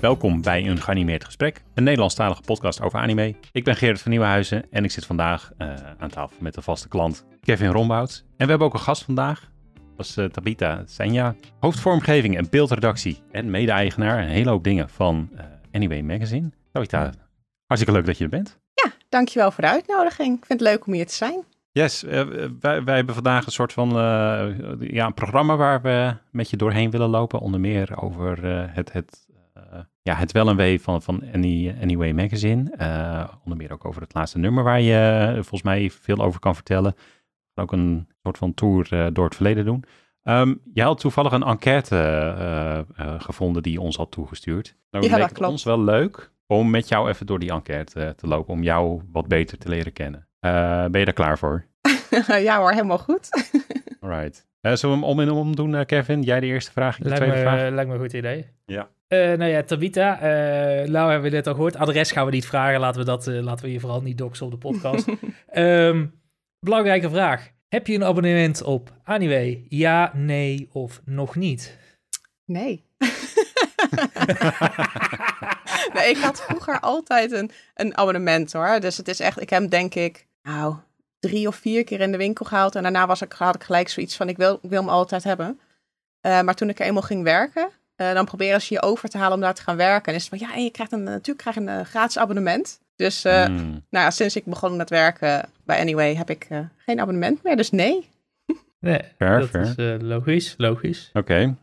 Welkom bij een geanimeerd gesprek, een Nederlandstalige podcast over anime. Ik ben Gerrit van Nieuwenhuizen en ik zit vandaag uh, aan tafel met de vaste klant Kevin Rombouts. En we hebben ook een gast vandaag, dat is uh, Tabita Senja, hoofdvormgeving en beeldredactie en mede-eigenaar een hele hoop dingen van uh, Anime Magazine. Tabita, hartstikke leuk dat je er bent. Ja, dankjewel voor de uitnodiging. Ik vind het leuk om hier te zijn. Yes, uh, wij, wij, hebben vandaag een soort van uh, ja, een programma waar we met je doorheen willen lopen. Onder meer over uh, het, het, ja, het wel en wee van, van Any, Anyway Magazine. onder meer ook over het laatste nummer waar je volgens mij veel over kan vertellen. Ook een soort van tour door het verleden doen. Um, jij had toevallig een enquête gevonden die je ons had toegestuurd. Nou, ja, leek dat het klopt. ons wel leuk om met jou even door die enquête te lopen. Om jou wat beter te leren kennen. Uh, ben je daar klaar voor? ja hoor, helemaal goed. Alright. Uh, zullen we hem om en om doen, uh, Kevin? Jij de eerste vraag, ik de lijkt tweede me, vraag. Lijkt me een goed idee. Ja. Nou ja, Tabita, nou hebben we dit al gehoord. Adres gaan we niet vragen, laten we, dat, laten we je vooral niet doxen op de podcast. um, belangrijke vraag. Heb je een abonnement op Anime? Ja, nee of nog niet? Nee. nee, ik had vroeger altijd een, een abonnement hoor. Dus het is echt, ik heb hem denk ik, nou, drie of vier keer in de winkel gehaald. En daarna was ik, had ik gelijk zoiets van, ik wil, ik wil hem altijd hebben. Uh, maar toen ik eenmaal ging werken, uh, dan proberen ze je over te halen om daar te gaan werken. En is het van, ja, en je krijgt een, natuurlijk krijg je een uh, gratis abonnement. Dus uh, mm. nou ja, sinds ik begon met werken bij Anyway heb ik geen abonnement meer, dus nee. Nee, fair, dat fair. is uh, logisch, logisch. Oké, okay.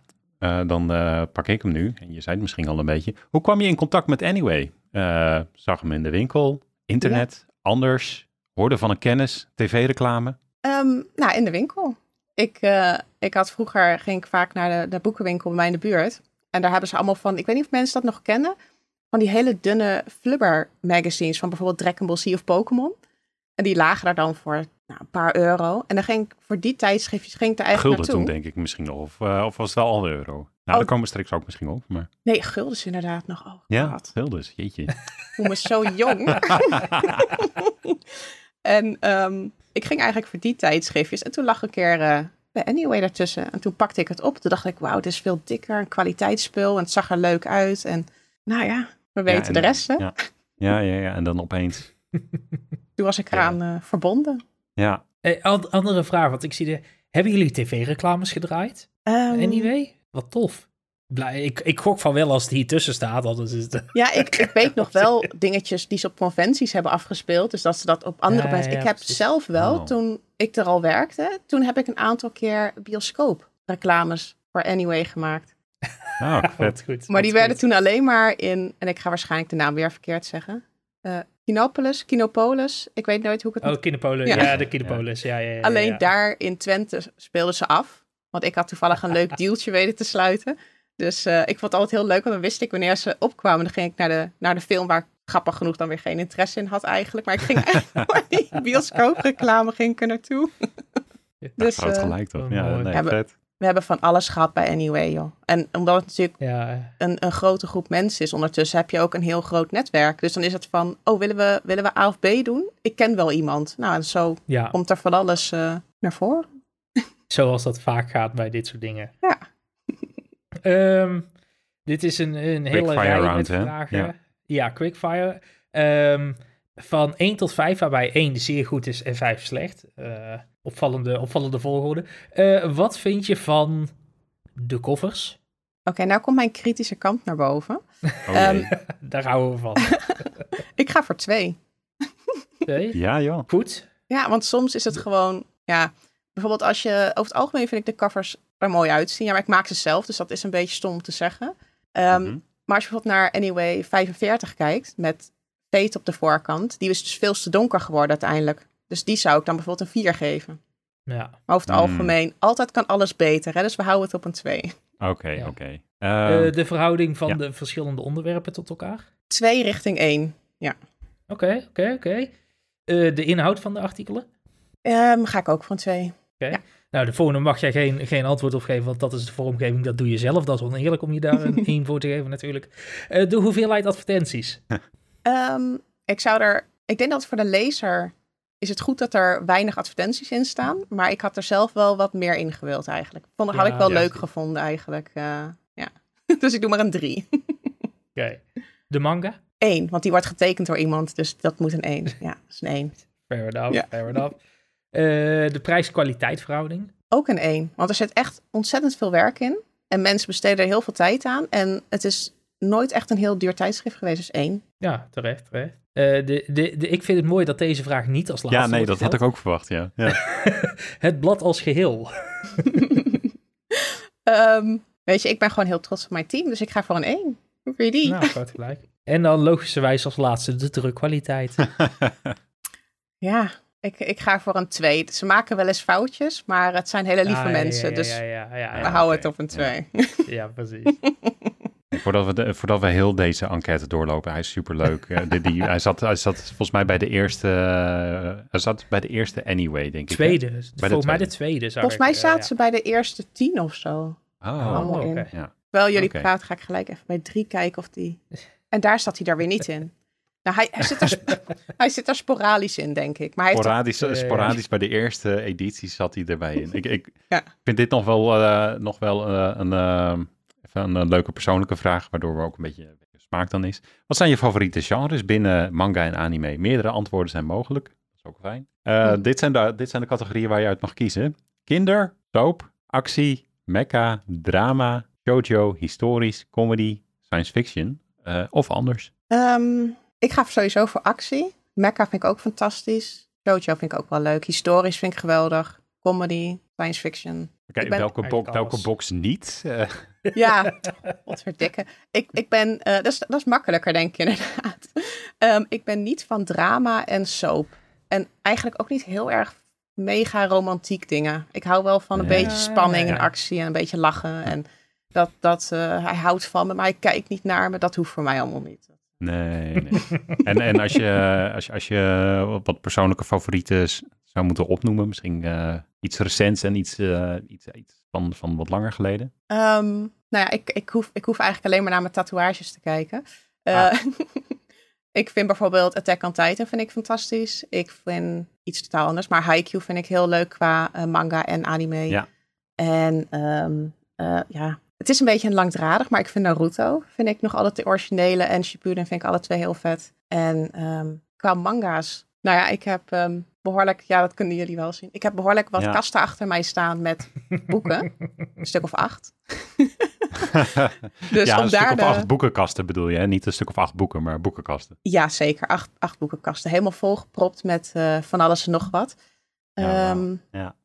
uh, dan uh, pak ik hem nu. En je zei het misschien al een beetje. Hoe kwam je in contact met Anyway? zag hem in de winkel, internet, ja. anders, hoorde van een kennis, tv-reclame? Um, nou, in de winkel. Ik, ik had vroeger, ging ik vaak naar de, de boekenwinkel bij mij in de buurt. En daar hebben ze allemaal van, ik weet niet of mensen dat nog kennen, van die hele dunne flubber magazines van bijvoorbeeld Dragon Ball Z of Pokémon. En die lagen daar dan voor nou, een paar euro. En dan ging ik voor die tijdschriftjes ging ik er eigenlijk Gulden naartoe. toen denk ik misschien nog. Of, uh, of was het wel al euro? Nou, oh. daar komen we straks ook misschien op. Maar... Nee, guldens inderdaad nog. Oh, ja, God. guldens. Jeetje. Hoe me zo jong. en um, ik ging eigenlijk voor die tijdschriftjes. En toen lag een keer uh, bij Anyway daartussen. En toen pakte ik het op. Toen dacht ik, wauw, het is veel dikker. Een kwaliteitsspul. En het zag er leuk uit. En nou ja, we weten ja, en, de rest, hè? Ja. ja, ja, ja. En dan opeens... Toen was ik eraan uh, verbonden. Ja. Hey, andere vraag, want ik zie de... Hebben jullie tv-reclames gedraaid? Um, anyway? Wat tof. Blij, ik, ik gok van wel als het hier tussen staat, anders is het... Ja, ik, ik weet nog wel dingetjes die ze op conventies hebben afgespeeld. Dus dat ze dat op andere Ja, mensen... ja, ik heb precies. zelf wel, Oh. toen ik er al werkte... toen heb ik een aantal keer bioscoop-reclames voor Anyway gemaakt. Nou, Wat vet. goed. Maar die werden goed. toen alleen maar in... en ik ga waarschijnlijk de naam weer verkeerd zeggen... eh Kinopolis, Kinopolis. Ik weet nooit hoe ik het Oh, Kinepolis. Ja. Ja, de Kinepolis. Ja, ja, ja, Alleen ja. daar in Twente speelden ze af. Want ik had toevallig een leuk dealtje weten te sluiten. Dus uh, ik vond het altijd heel leuk, want dan wist ik wanneer ze opkwamen. Dan ging ik naar de, naar de film waar ik grappig genoeg dan weer geen interesse in had eigenlijk. Maar ik ging eigenlijk voor die bioscoopreclame ging ik er naartoe. dus Groot uh, gelijk toch? Ja, nee, Hebben- vet. we hebben van alles gehad bij Anyway, joh. En omdat het natuurlijk Ja, een, een grote groep mensen is ondertussen, heb je ook een heel groot netwerk. Dus dan is het van, oh, willen we, willen we A of B doen? Ik ken wel iemand. Nou, en zo ja, komt er van alles uh, naar voren. zoals dat vaak gaat bij dit soort dingen. Ja. Ehm, dit is een, een hele rij round, met vragen. Ja. Ja, quickfire. Ehm, van 1 tot 5, waarbij 1 zeer goed is en 5 slecht. Eh, opvallende, opvallende volgorde. Eh, wat vind je van de covers? Oké, nou komt mijn kritische kant naar boven. Oh, Ehm. Daar houden we van. Ik ga voor twee. Nee? ja, joh. Goed. Ja, want soms is het gewoon, ja, bijvoorbeeld als je, over het algemeen vind ik de covers er mooi uitzien. Ja, maar ik maak ze zelf, dus dat is een beetje stom om te zeggen. Ehm, Mhm. Maar als je bijvoorbeeld naar Anyway 45 kijkt, met Fate op de voorkant, die is dus veel te donker geworden uiteindelijk. Dus die zou ik dan bijvoorbeeld een 4 geven. Ja. Maar over het Hmm. algemeen, altijd kan alles beter, hè? dus we houden het op een 2. Oké, Ja. oké. Eh, Ehm, de verhouding van ja. de verschillende onderwerpen tot elkaar? 2 richting 1. Oké, oké, oké. Eh, De inhoud van de artikelen? Ehm, ga ik ook voor een 2. Nou, de volgende mag jij geen, geen antwoord op geven, want dat is de vormgeving, dat doe je zelf. Dat is oneerlijk om je daar een 1 voor te geven natuurlijk. Eh, de hoeveelheid advertenties. Ehm, ik zou er, ik denk dat voor de lezer is het goed dat er weinig advertenties in staan. Maar ik had er zelf wel wat meer in gewild eigenlijk. Vond, had Ja, ik wel ja. leuk gevonden eigenlijk. eh, ja. dus ik doe maar een drie. Oké. De manga? Eén, want die wordt getekend door iemand, dus dat moet een één. Ja, dat is een één. Fair enough, Ja. fair enough. Eh, de prijs-kwaliteit verhouding? Ook een één, want er zit echt ontzettend veel werk in. En mensen besteden er heel veel tijd aan. En het is nooit echt een heel duur tijdschrift geweest, dus één. Ja, terecht, terecht. Eh, de, de, de, ik vind het mooi dat deze vraag niet als laatste Ja, nee, dat had ik ook verwacht, ja. ja. Het blad als geheel. Ehm, weet je, ik ben gewoon heel trots op mijn team, dus ik ga voor een één. Hoe vind je die? Nou, groot gelijk. En dan logischerwijs als laatste de drukkwaliteit. Ja, ik, ik ga voor een twee. Ze maken wel eens foutjes, maar het zijn hele lieve Ah, ja, mensen, ja, dus Ja, ja, ja, we houden het op een twee. ja, precies. Voordat we, de- voordat we heel deze enquête doorlopen, hij is superleuk. Eh, die, die, hij, zat, hij zat volgens mij bij de eerste, eh, hij zat bij de eerste Anyway, denk ik. hè? Tweede. Volgens mij de tweede. Volgens ik, mij eh, zaten ze bij de eerste tien of zo. Oh, allemaal oké. ja. Terwijl jullie Oké. praten, ga ik gelijk even bij drie kijken of die... En daar zat hij daar weer niet in. Nou, hij, hij, zit, er, hij zit er sporadisch in, denk ik. Maar hij Sporadisch, sporadisch bij de eerste editie zat hij erbij in. Ik, ik Ja. vind dit nog wel, eh, nog wel eh, een, eh, even een leuke persoonlijke vraag, waardoor we ook een beetje smaak dan is. Wat zijn je favoriete genres binnen manga en anime? Meerdere antwoorden zijn mogelijk. Dat is ook fijn. Eh, Hmm. dit, zijn de, dit zijn de categorieën waar je uit mag kiezen. Kinder, soap, actie, mecha, drama, shoujo, historisch, comedy, science fiction eh, of anders. Ehm, ik ga sowieso voor actie. Mecca vind ik ook fantastisch. Jojo vind ik ook wel leuk. Historisch vind ik geweldig. Comedy, science fiction. Oké, Ik ben- welke, bo- welke box niet? Eh, Ja, wat verdikken. Ik, ik ben, eh, dat, is, dat is makkelijker denk ik inderdaad. Ehm, ik ben niet van drama en soap. En eigenlijk ook niet heel erg mega romantiek dingen. Ik hou wel van een beetje spanning Ja. en actie en een beetje lachen. En dat, dat eh, hij houdt van me, maar hij kijkt niet naar me. Dat hoeft voor mij allemaal niet. Nee, nee. en en als, je, als, je, als je wat persoonlijke favorieten zou moeten opnoemen, misschien eh, iets recents en iets, eh, iets, iets van, van wat langer geleden. Ehm, nou ja, ik, ik, hoef, ik hoef eigenlijk alleen maar naar mijn tatoeages te kijken. Eh, Ah. ik vind bijvoorbeeld Attack on Titan vind ik fantastisch. Ik vind iets totaal anders, maar Haikyuu vind ik heel leuk qua manga en anime. Ja. En ehm, eh, ja, het is een beetje een langdradig, maar ik vind Naruto vind ik nog altijd de originele en Shippuden vind ik alle twee heel vet. En ehm, qua manga's, nou ja, ik heb ehm, behoorlijk, ja, dat kunnen jullie wel zien. Ik heb behoorlijk wat Ja. kasten achter mij staan met boeken, een stuk of acht. Dus ja, om een stuk of acht boekenkasten bedoel je, hè? Niet een stuk of acht boeken, maar boekenkasten. Ja, zeker. Acht, acht boekenkasten. Helemaal volgepropt met eh, van alles en nog wat. Ja.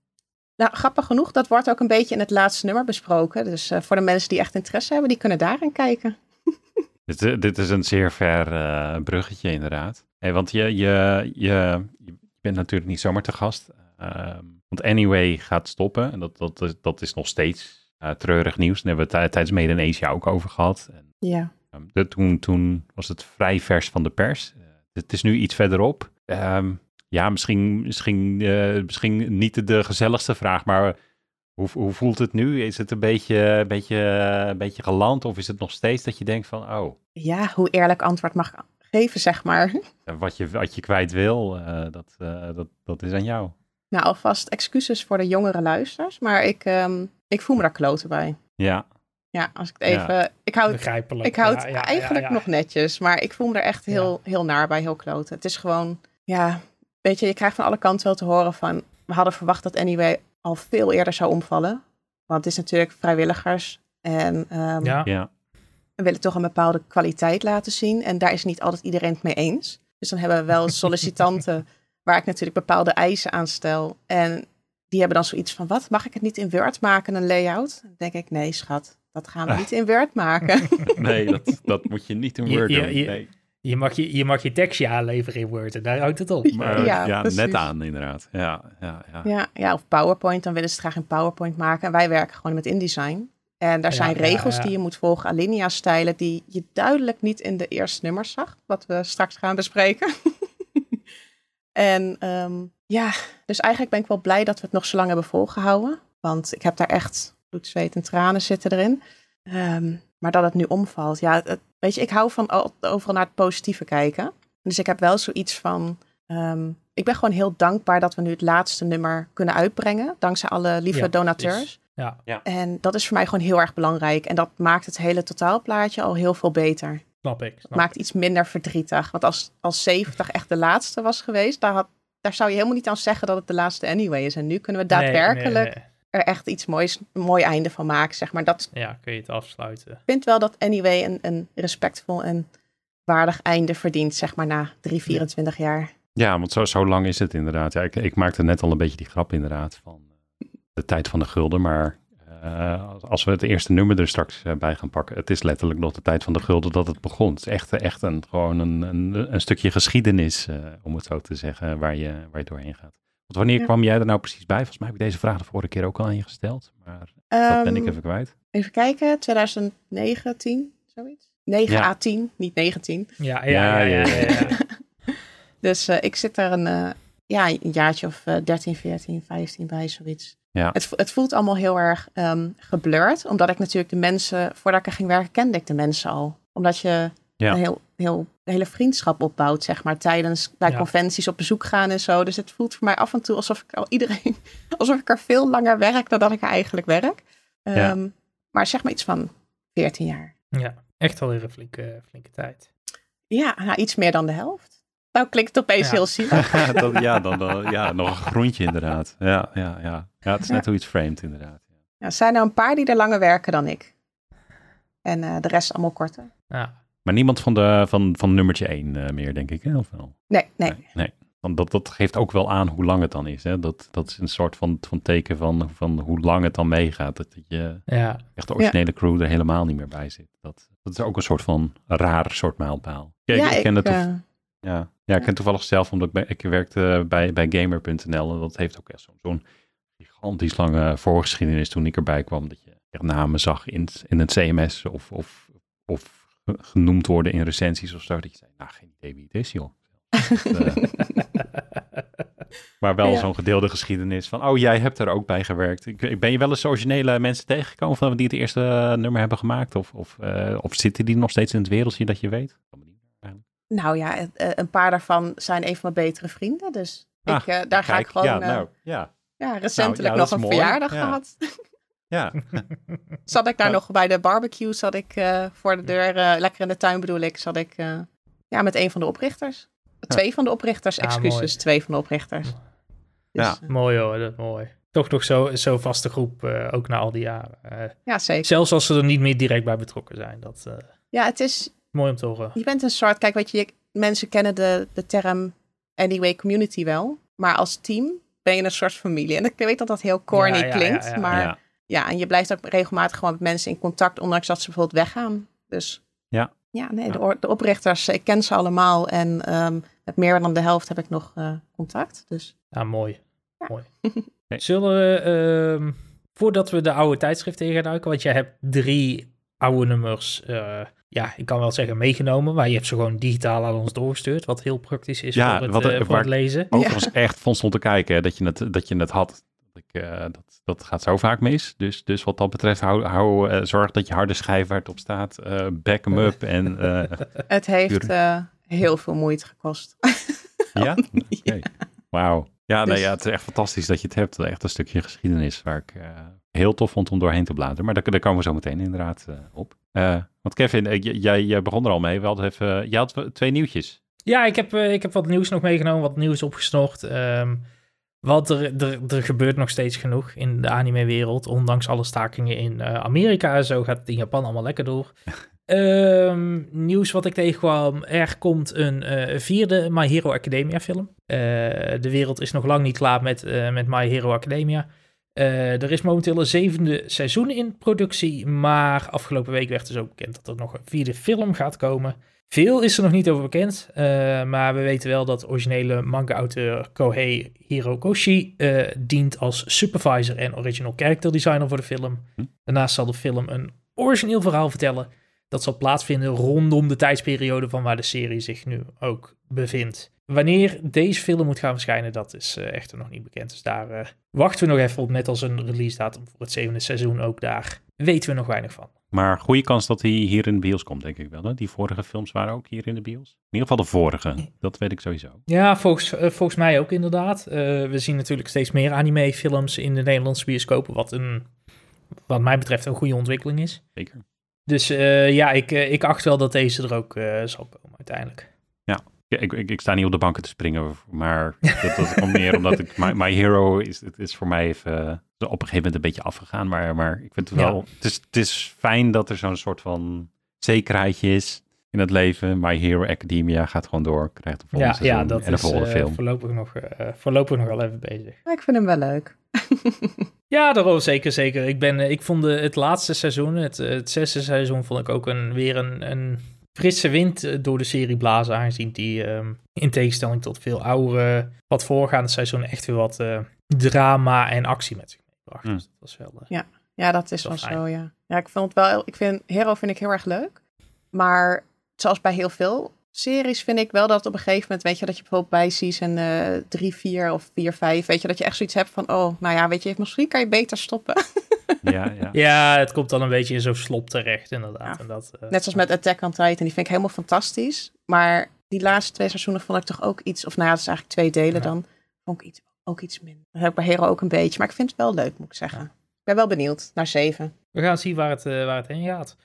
Nou, grappig genoeg, dat wordt ook een beetje in het laatste nummer besproken. Dus eh, voor de mensen die echt interesse hebben, die kunnen daarin kijken. Dit, eh, dit is een zeer ver eh, bruggetje inderdaad. Hey, want je, je, je, je bent natuurlijk niet zomaar te gast. Ehm, want Anyway gaat stoppen en dat, dat, is- dat is nog steeds treurig nieuws. Daar hebben we tijdens Made in Asia ook over gehad. En Ja. Ehm, de- toen, toen was het vrij vers van de pers. Het is nu iets verderop. Ehm, ja, misschien, misschien, eh, misschien niet de gezelligste vraag, maar hoe, hoe voelt het nu? Is het een beetje, een, beetje, een beetje geland of is het nog steeds dat je denkt van, oh, ja, hoe eerlijk antwoord mag geven, zeg maar. wat je, wat je kwijt wil, eh, dat, eh, dat, dat is aan jou. Nou, alvast excuses voor de jongere luisteraars, maar ik, ehm, ik voel me daar kloten bij. Ja, Ja, als ik het Ja. even... Ik hou het, ik hou het Ja, ja, ja, eigenlijk ja. nog netjes, maar ik voel me er echt heel, heel naar bij, heel kloten. Het is gewoon, ja, weet je, je krijgt van alle kanten wel te horen van... We hadden verwacht dat Anyway al veel eerder zou omvallen. Want het is natuurlijk vrijwilligers en ehm, Ja, ja, we willen toch een bepaalde kwaliteit laten zien. En daar is niet altijd iedereen het mee eens. Dus dan hebben we wel sollicitanten waar ik natuurlijk bepaalde eisen aan stel. En die hebben dan zoiets van, wat, mag ik het niet in Word maken, een layout? Dan denk ik, nee schat, dat gaan we Ah. niet in Word maken. nee, dat, dat moet je niet in Word je- doen. je- nee. Je, mag je, je mag je tekstje aanleveren in Word en daar houdt het op. Maar Ja, net aan inderdaad. Ja, ja, ja. ja, ja, of PowerPoint, dan willen ze het graag in PowerPoint maken. En wij werken gewoon met InDesign. En daar Ja, zijn regels ja. die je moet volgen, alinea-stijlen, die je duidelijk niet in de eerste nummers zag, wat we straks gaan bespreken. en ehm, ja, dus eigenlijk ben ik wel blij dat we het nog zo lang hebben volgehouden. Want ik heb daar echt bloed, zweet en tranen zitten erin. Ehm, maar dat het nu omvalt, ja, het- weet je, ik hou van al- overal naar het positieve kijken. Dus ik heb wel zoiets van, ehm, ik ben gewoon heel dankbaar dat we nu het laatste nummer kunnen uitbrengen. Dankzij alle lieve Ja, donateurs. Ja, En dat is voor mij gewoon heel erg belangrijk. En dat maakt het hele totaalplaatje al heel veel beter. Snap ik. Snap Maakt iets minder verdrietig. Want als, als 70 echt de laatste was geweest, daar, had, daar zou je helemaal niet aan zeggen dat het de laatste anyway is. En nu kunnen we Nee, nee, daadwerkelijk nee. Er echt iets moois, een mooi einde van maken, zeg maar. Dat Ja, kun je het afsluiten. ik vind wel dat anyway een, een respectvol en waardig einde verdient, zeg maar, na 3, 24 jaar. Ja, want zo, zo lang is het inderdaad. Ja, ik, ik maakte net al een beetje die grap inderdaad van eh, de tijd van de gulden. Maar eh, als- als we het eerste nummer er straks eh, bij gaan pakken. Het is letterlijk nog de tijd van de gulden dat het begon. Het is echt, echt een, gewoon een, een, een stukje geschiedenis, eh, om het zo te zeggen, waar je, waar je doorheen gaat. Want wanneer Ja. kwam jij er nou precies bij? Volgens mij heb ik deze vraag de vorige keer ook al aan je gesteld. Maar dat ben ik Ehm, even kwijt. Even kijken, 2019, zoiets? 9 Ja. à 10, niet 19. Ja, ja, ja. ja, ja, ja. Dus eh, ik zit er een, eh, ja, een jaartje of eh 13, 14, 15 bij, zoiets. Ja. Het, het voelt allemaal heel erg ehm geblurred, omdat ik natuurlijk de mensen, voordat ik er ging werken, kende ik de mensen al. Omdat je Ja. een heel, heel, een hele vriendschap opbouwt, zeg maar, tijdens bij Ja. conventies op bezoek gaan en zo. Dus het voelt voor mij af en toe alsof ik al iedereen, alsof ik er veel langer werk dan dat ik er eigenlijk werk. Ja. Ehm, Maar zeg maar iets van 14 jaar. Ja, echt alweer een flinke, flinke tijd. Ja, nou, iets meer dan de helft. Nou klinkt het opeens Ja. heel zielig. Ja, dat, ja, dan, dan- ja, nog een groentje inderdaad. Ja, ja, ja. ja het is net hoe iets framed inderdaad. Ja, er zijn er een paar die er langer werken dan ik. En eh, de rest allemaal korter. Ja, Maar niemand van, de, van, van nummertje 1 meer, denk ik, hè? Of wel? Nee, nee. Nee. nee. Want dat, dat geeft ook wel aan hoe lang het dan is. Hè? Dat, dat is een soort van, van teken van, van hoe lang het dan meegaat. Dat je ja. echt de originele crew er helemaal niet meer bij zit. Dat, dat is ook een soort van raar soort mijlpaal. Kijk, ja, ik, ken het eh, ja. ja, ik ken toevallig zelf, omdat ik, bij, ik werkte bij, bij Gamer.nl en dat heeft ook echt zo'n zo'n gigantisch lange voorgeschiedenis toen ik erbij kwam. Dat je echt namen zag in, in het CMS of, of, of genoemd worden in recensies of zo. Dat je zei, nou geen idee wie het is joh. Eh, maar wel Ja. zo'n gedeelde geschiedenis van, oh jij hebt er ook bij gewerkt. Ik, ben je wel eens originele mensen tegengekomen van die het eerste eh, nummer hebben gemaakt? Of, of, eh, of zitten die nog steeds in het wereldje dat je weet? nou ja, een paar daarvan zijn een van mijn betere vrienden. Dus Ah, ik, daar ga ik gewoon... ja, nou, ja. ja, recentelijk ja, dat nog een mooi. verjaardag Ja. gehad. Ja, Zat ik daar Ja. nog bij de barbecue, zat ik eh, voor de deur, eh, lekker in de tuin bedoel ik, zat ik eh, ja, met een van de oprichters. Twee van de oprichters, excuses, mooi. twee van de oprichters. Dus, Ja. Mooi hoor, dat is mooi. Toch nog zo, zo vaste groep, eh, ook na al die jaren. Eh, ja, zeker. zelfs als ze er niet meer direct bij betrokken zijn. Dat eh Ja, het is, mooi om te horen. je bent een soort, kijk, weet je, je- mensen kennen de, de term anyway community wel, maar als team ben je een soort familie. En ik weet dat dat heel corny Ja, ja, ja, klinkt, ja. maar ja. en je blijft ook regelmatig gewoon met mensen in contact, ondanks dat ze bijvoorbeeld weggaan. Dus Ja. ja, nee, Ja. De, de oprichters, ik ken ze allemaal en ehm, met meer dan de helft heb ik nog eh, contact. Dus Ja, mooi. Ja. mooi. Zullen we, ehm, voordat we de oude tijdschriften in gaan duiken, want jij hebt drie oude nummers, eh, ja, ik kan wel zeggen meegenomen, maar je hebt ze gewoon digitaal aan ons doorgestuurd, wat heel praktisch is Ja, voor, het, wat- eh, voor waar- het lezen. Overigens echt van stond te kijken hè, dat, je het, dat je het had. Eh, dat, dat gaat zo vaak mis. Dus, dus wat dat betreft, hou, hou, eh, zorg dat je harde schijf waar het op staat. eh back hem up. En, eh, het heeft eh, heel veel moeite gekost. ja? Oké. Wauw. Ja, nee, Dus- ja, het is echt fantastisch dat je het hebt. Echt een stukje geschiedenis waar ik eh, heel tof vond om doorheen te bladeren. Maar daar, daar komen we zo meteen inderdaad eh, op. Eh, want Kevin, jij, jij begon er al mee. We hadden even, jij had twee nieuwtjes. Ja, ik heb, eh, ik heb wat nieuws nog meegenomen, wat nieuws opgesnocht. Ehm want er, er, er gebeurt nog steeds genoeg in de anime-wereld. Ondanks alle stakingen in eh, Amerika en zo gaat het in Japan allemaal lekker door. Ehm, nieuws wat ik tegenkwam. Er komt een eh, vierde My Hero Academia film. Eh, de wereld is nog lang niet klaar met, met My Hero Academia. Er is momenteel een zevende seizoen in productie. Maar afgelopen week werd dus ook bekend dat er nog een vierde film gaat komen. Veel is er nog niet over bekend, eh, maar we weten wel dat originele manga-auteur Kohei Hirokoshi eh, dient als supervisor en original character designer voor de film. Hm. Daarnaast zal de film een origineel verhaal vertellen dat zal plaatsvinden rondom de tijdsperiode van waar de serie zich nu ook bevindt. Wanneer deze film moet gaan verschijnen, dat is eh, echter nog niet bekend. Dus daar wachten we nog even op, net als een release datum voor het zevende seizoen ook daar. Weten we nog weinig van. Maar goede kans dat hij hier in de bios komt, denk ik wel. Hè? Die vorige films waren ook hier in de bios. In ieder geval de vorige. Dat weet ik sowieso. Ja, volgens, eh, volgens mij ook inderdaad. Eh, we zien natuurlijk steeds meer anime-films in de Nederlandse bioscopen, wat een, wat mij betreft een goede ontwikkeling is. Zeker. Dus eh, ja, ik, ik acht wel dat deze er ook zal komen uiteindelijk. Ja, ik, ik, ik sta niet op de banken te springen, maar dat, dat komt meer omdat ik, my, my Hero is, het is voor mij even eh, op een gegeven moment een beetje afgegaan. Maar, maar ik vind het wel, het, is, het is fijn dat er zo'n soort van zekerheidje is in het leven. My Hero Academia gaat gewoon door, krijgt een volgende Ja, dat en is volgende eh, film. voorlopig, nog, eh, voorlopig nog wel even bezig. Ik vind hem wel leuk. Ja, daarom zeker, zeker. Ik, ben, ik vond de, het laatste seizoen, het, het zesde seizoen, vond ik ook een, weer een, een frisse wind eh, door de serie blazen. Aangezien die ehm, in tegenstelling tot veel oudere, wat voorgaande seizoenen echt weer wat eh, drama en actie met zich meebracht. Hmm. Dus dat was wel... eh, Ja, dat is Wel wel fijn. zo, ja. Ja, ik vond het wel, ik vind, Hero vind ik heel erg leuk. Maar zoals bij heel veel series vind ik wel dat op een gegeven moment, weet je, dat je bijvoorbeeld bij season eh 3, 4 of 4, 5, weet je, dat je echt zoiets hebt van, oh, nou ja, weet je, misschien kan je beter stoppen. Ja, ja. ja, het komt dan een beetje in zo'n slop terecht, inderdaad. Ja. En dat, eh, Net zoals met Attack on Titan, die vind ik helemaal fantastisch. Maar die laatste twee seizoenen vond ik toch ook iets, of nou ja, dat is eigenlijk twee delen Ja. dan, vond ik iets, ook iets minder. Dat heb ik bij Hero ook een beetje, maar ik vind het wel leuk, moet ik zeggen. Ja. Ik ben wel benieuwd naar 7. We gaan zien waar het, eh, waar het heen gaat.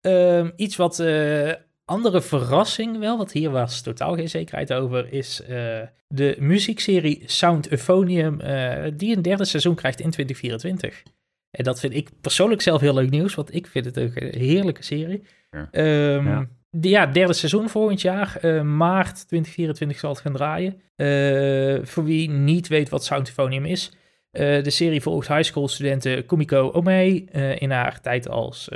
Ehm, iets wat eh, andere verrassing wel, want hier was totaal geen zekerheid over, is eh, de muziekserie Sound Euphonium, eh, die een derde seizoen krijgt in 2024. En dat vind ik persoonlijk zelf heel leuk nieuws, want ik vind het een heerlijke serie. Ja. Ehm, Ja. de- ja, derde seizoen volgend jaar, eh, maart 2024 zal het gaan draaien. Voor wie niet weet wat Sound Euphonium is, de serie volgt high school studenten Kumiko Ome eh, in haar tijd als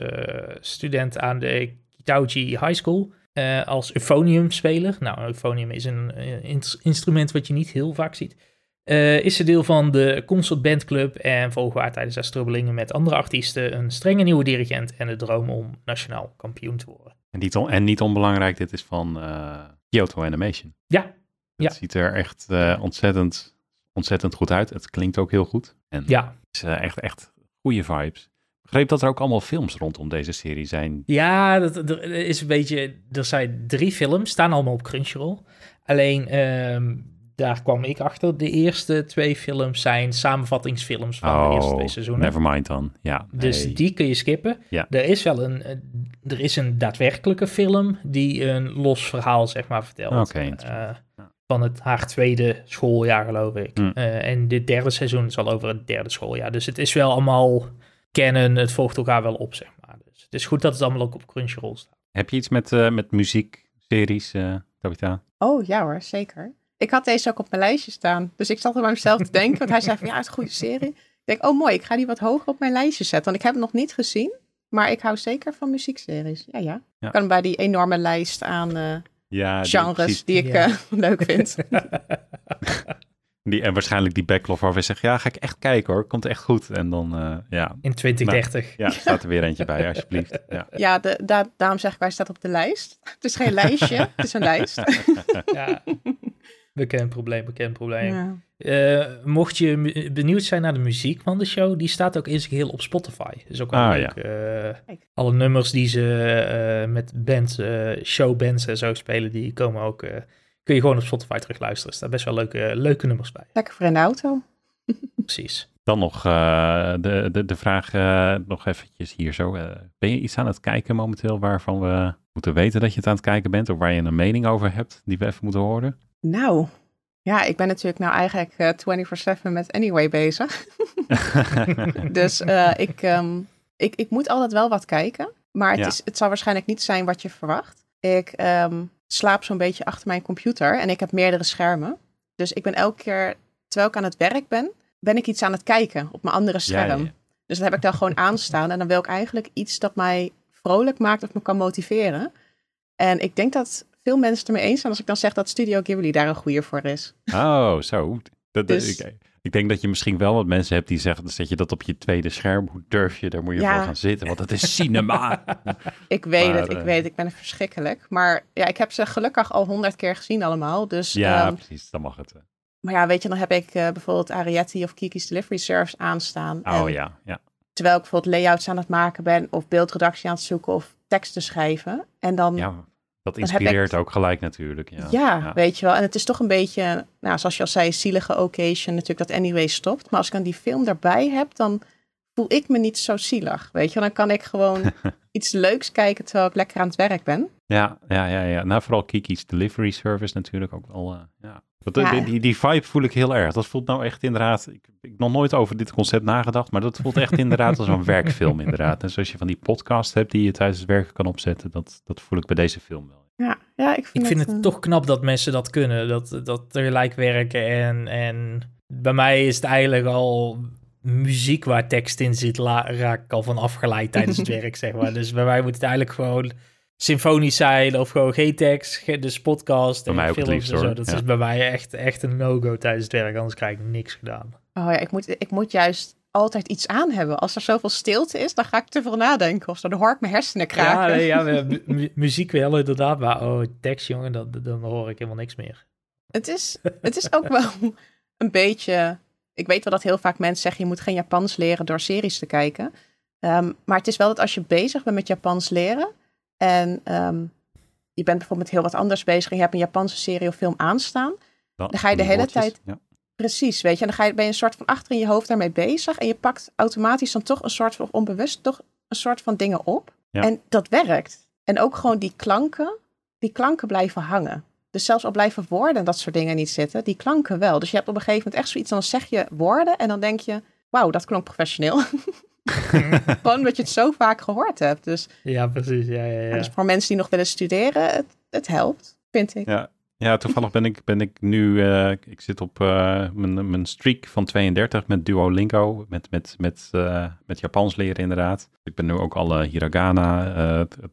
student aan de Kitauji High School. eh, als euphonium-speler. Nou, een euphonium is een eh, ins- instrument wat je niet heel vaak ziet. Eh, is ze deel van de Concert Band Club en volgen haar tijdens haar strubbelingen met andere artiesten een strenge nieuwe dirigent en de droom om nationaal kampioen te worden. En, niet on- en niet onbelangrijk, dit is van Kyoto Animation. Ja, Het Ja. ziet er echt ontzettend, ontzettend goed uit. Het klinkt ook heel goed. En ja, het is echt, echt goede vibes. Ik begreep dat er ook allemaal films rondom deze serie zijn. Ja, dat, er is een beetje. Er zijn drie films, staan allemaal op Crunchyroll. Alleen ehm, daar kwam ik achter. De eerste twee films zijn samenvattingsfilms van de eerste twee seizoenen. Oh, nevermind dan. Ja, Dus die kun je skippen. Ja. Er is wel een, er is een daadwerkelijke film die een los verhaal zeg maar vertelt. Oké. Eh, van het haar tweede schooljaar geloof ik. Hm. Eh, en dit derde seizoen is al over het derde schooljaar. Dus het is wel allemaal kennen. Het volgt elkaar wel op zeg maar. Dus het is goed dat het allemaal ook op Crunchyroll staat. Heb je iets met, eh, met muziekseries, eh Tabitha? Oh ja hoor, zeker. Ik had deze ook op mijn lijstje staan. Dus ik zat er bij mezelf te denken. Want hij zei van ja, het is een goede serie. Ik denk, oh mooi, ik ga die wat hoger op mijn lijstje zetten. Want ik heb hem nog niet gezien. Maar ik hou zeker van muziekseries. Ja, ja. Ja. Ik kan bij die enorme lijst aan eh, Ja, genres die ik Ja. leuk vind. Die, en waarschijnlijk die backlog waar we zeggen, ja, ga ik echt kijken hoor. Komt echt goed. En dan, eh, ja, In 2030. ja, staat er weer eentje bij, alsjeblieft. Ja. Ja, de, da- daarom zeg ik, hij staat op de lijst. Het is geen lijstje, het is een lijst. Ja. Bekend probleem, bekend probleem. Ja. Eh, mocht je benieuwd zijn naar de muziek van de show, die staat ook in zijn geheel op Spotify. Dus ook wel Ah, leuk. Eh, alle nummers die ze eh, met bands, eh, showbands en zo spelen, die komen ook, eh, kun je gewoon op Spotify terugluisteren. Er staan best wel leuke, leuke nummers bij. Lekker voor in de auto. Precies. Dan nog eh, de, de, de vraag, eh, nog eventjes hier zo. eh, ben je iets aan het kijken momenteel waarvan we moeten weten dat je het aan het kijken bent? Of waar je een mening over hebt die we even moeten horen? Nou, ja, ik ben natuurlijk nou eigenlijk eh 24-7 met Anyway bezig. Dus eh, ik, ehm, ik, ik moet altijd wel wat kijken. Maar het, Ja. is, het zal waarschijnlijk niet zijn wat je verwacht. Ik ehm, slaap zo'n beetje achter mijn computer en ik heb meerdere schermen. Dus ik ben elke keer, terwijl ik aan het werk ben, ben ik iets aan het kijken op mijn andere scherm. ja, ja. Dus dat heb ik dan gewoon aanstaan. En dan wil ik eigenlijk iets dat mij vrolijk maakt of me kan motiveren. En ik denk dat veel mensen het ermee eens zijn als ik dan zeg dat Studio Ghibli daar een goede voor is. Oh, zo. Dat, Dus- ik, ik denk dat je misschien wel wat mensen hebt die zeggen, dan zet je dat op je tweede scherm. Hoe durf je? Daar moet je Ja. voor gaan zitten, want het is cinema. Ik weet Maar, het, ik eh, weet, ik ben verschrikkelijk. Maar ja, ik heb ze gelukkig al honderd keer gezien allemaal. Dus, ja, ehm, precies. Dan mag het. eh. maar ja, weet je, dan heb ik eh, bijvoorbeeld Arietti of Kiki's Delivery Service aanstaan. Oh En ja, ja. Terwijl ik bijvoorbeeld layouts aan het maken ben of beeldredactie aan het zoeken of teksten schrijven. En dan, Ja, dat ik- inspireert ook gelijk natuurlijk. Ja, ja. weet je wel. En het is toch een beetje, nou, zoals je al zei, zielige occasion natuurlijk dat Anyway stopt. Maar als ik dan die film daarbij heb, dan voel ik me niet zo zielig, weet je. Dan kan ik gewoon iets leuks kijken terwijl ik lekker aan het werk ben. Ja, ja, ja, ja. Nou, vooral Kiki's delivery service natuurlijk ook wel. eh, ja. Want Ja. die, die, vibe voel ik heel erg. Dat voelt nou echt inderdaad. Ik ik heb nog nooit over dit concept nagedacht, maar dat voelt echt inderdaad als een werkfilm, inderdaad. En zoals je van die podcast hebt die je tijdens het werken kan opzetten, dat, dat voel ik bij deze film wel. Ja, ja ik vind, Ik vind het, het eh, toch knap dat mensen dat kunnen. Dat, dat tegelijk werken. En, en bij mij is het eigenlijk al muziek waar tekst in zit, la- raak ik al van afgeleid tijdens het werk, zeg maar. Dus bij mij moet het eigenlijk gewoon symfonisch zijn of gewoon geen tekst, dus podcast Bij en mij ook het films liefst, en zo. hoor. Dat Ja. is bij mij echt, echt een no-go tijdens het werk, anders krijg ik niks gedaan. Oh ja, ik moet, ik moet juist altijd iets aan hebben. Als er zoveel stilte is, dan ga ik te veel nadenken of zo. Dan hoor ik mijn hersenen Ja, kraken. nee, ja mu- mu- muziek wel inderdaad, maar oh, tekst jongen, dat, dan hoor ik helemaal niks meer. Het, is, het is ook wel een beetje... Ik weet wel dat heel vaak mensen zeggen... je moet geen Japans leren door series te kijken. Ehm, maar het is wel dat als je bezig bent met Japans leren... en ehm, je bent bijvoorbeeld met heel wat anders bezig... en je hebt een Japanse serie of film aanstaan... Dan ga je de hele woordjes, tijd- Ja. Precies, weet je. En dan ga je, ben je een soort van achter in je hoofd daarmee bezig. En je pakt automatisch dan toch een soort van, onbewust, toch een soort van dingen op. Ja. En dat werkt. En ook gewoon die klanken, die klanken blijven hangen. Dus zelfs al blijven woorden en dat soort dingen niet zitten, die klanken wel. Dus je hebt op een gegeven moment echt zoiets, dan zeg je woorden en dan denk je, wauw, dat klonk professioneel. gewoon omdat je het zo vaak gehoord hebt. Dus, Ja, precies, ja, ja, ja. dus voor mensen die nog willen studeren, het, het helpt, vind ik. Ja. Ja, toevallig ben ik, ben ik nu, eh, ik zit op eh, mijn, mijn streak van 32 met Duolingo, met, met, met, eh, met Japans leren inderdaad. Ik ben nu ook alle hiragana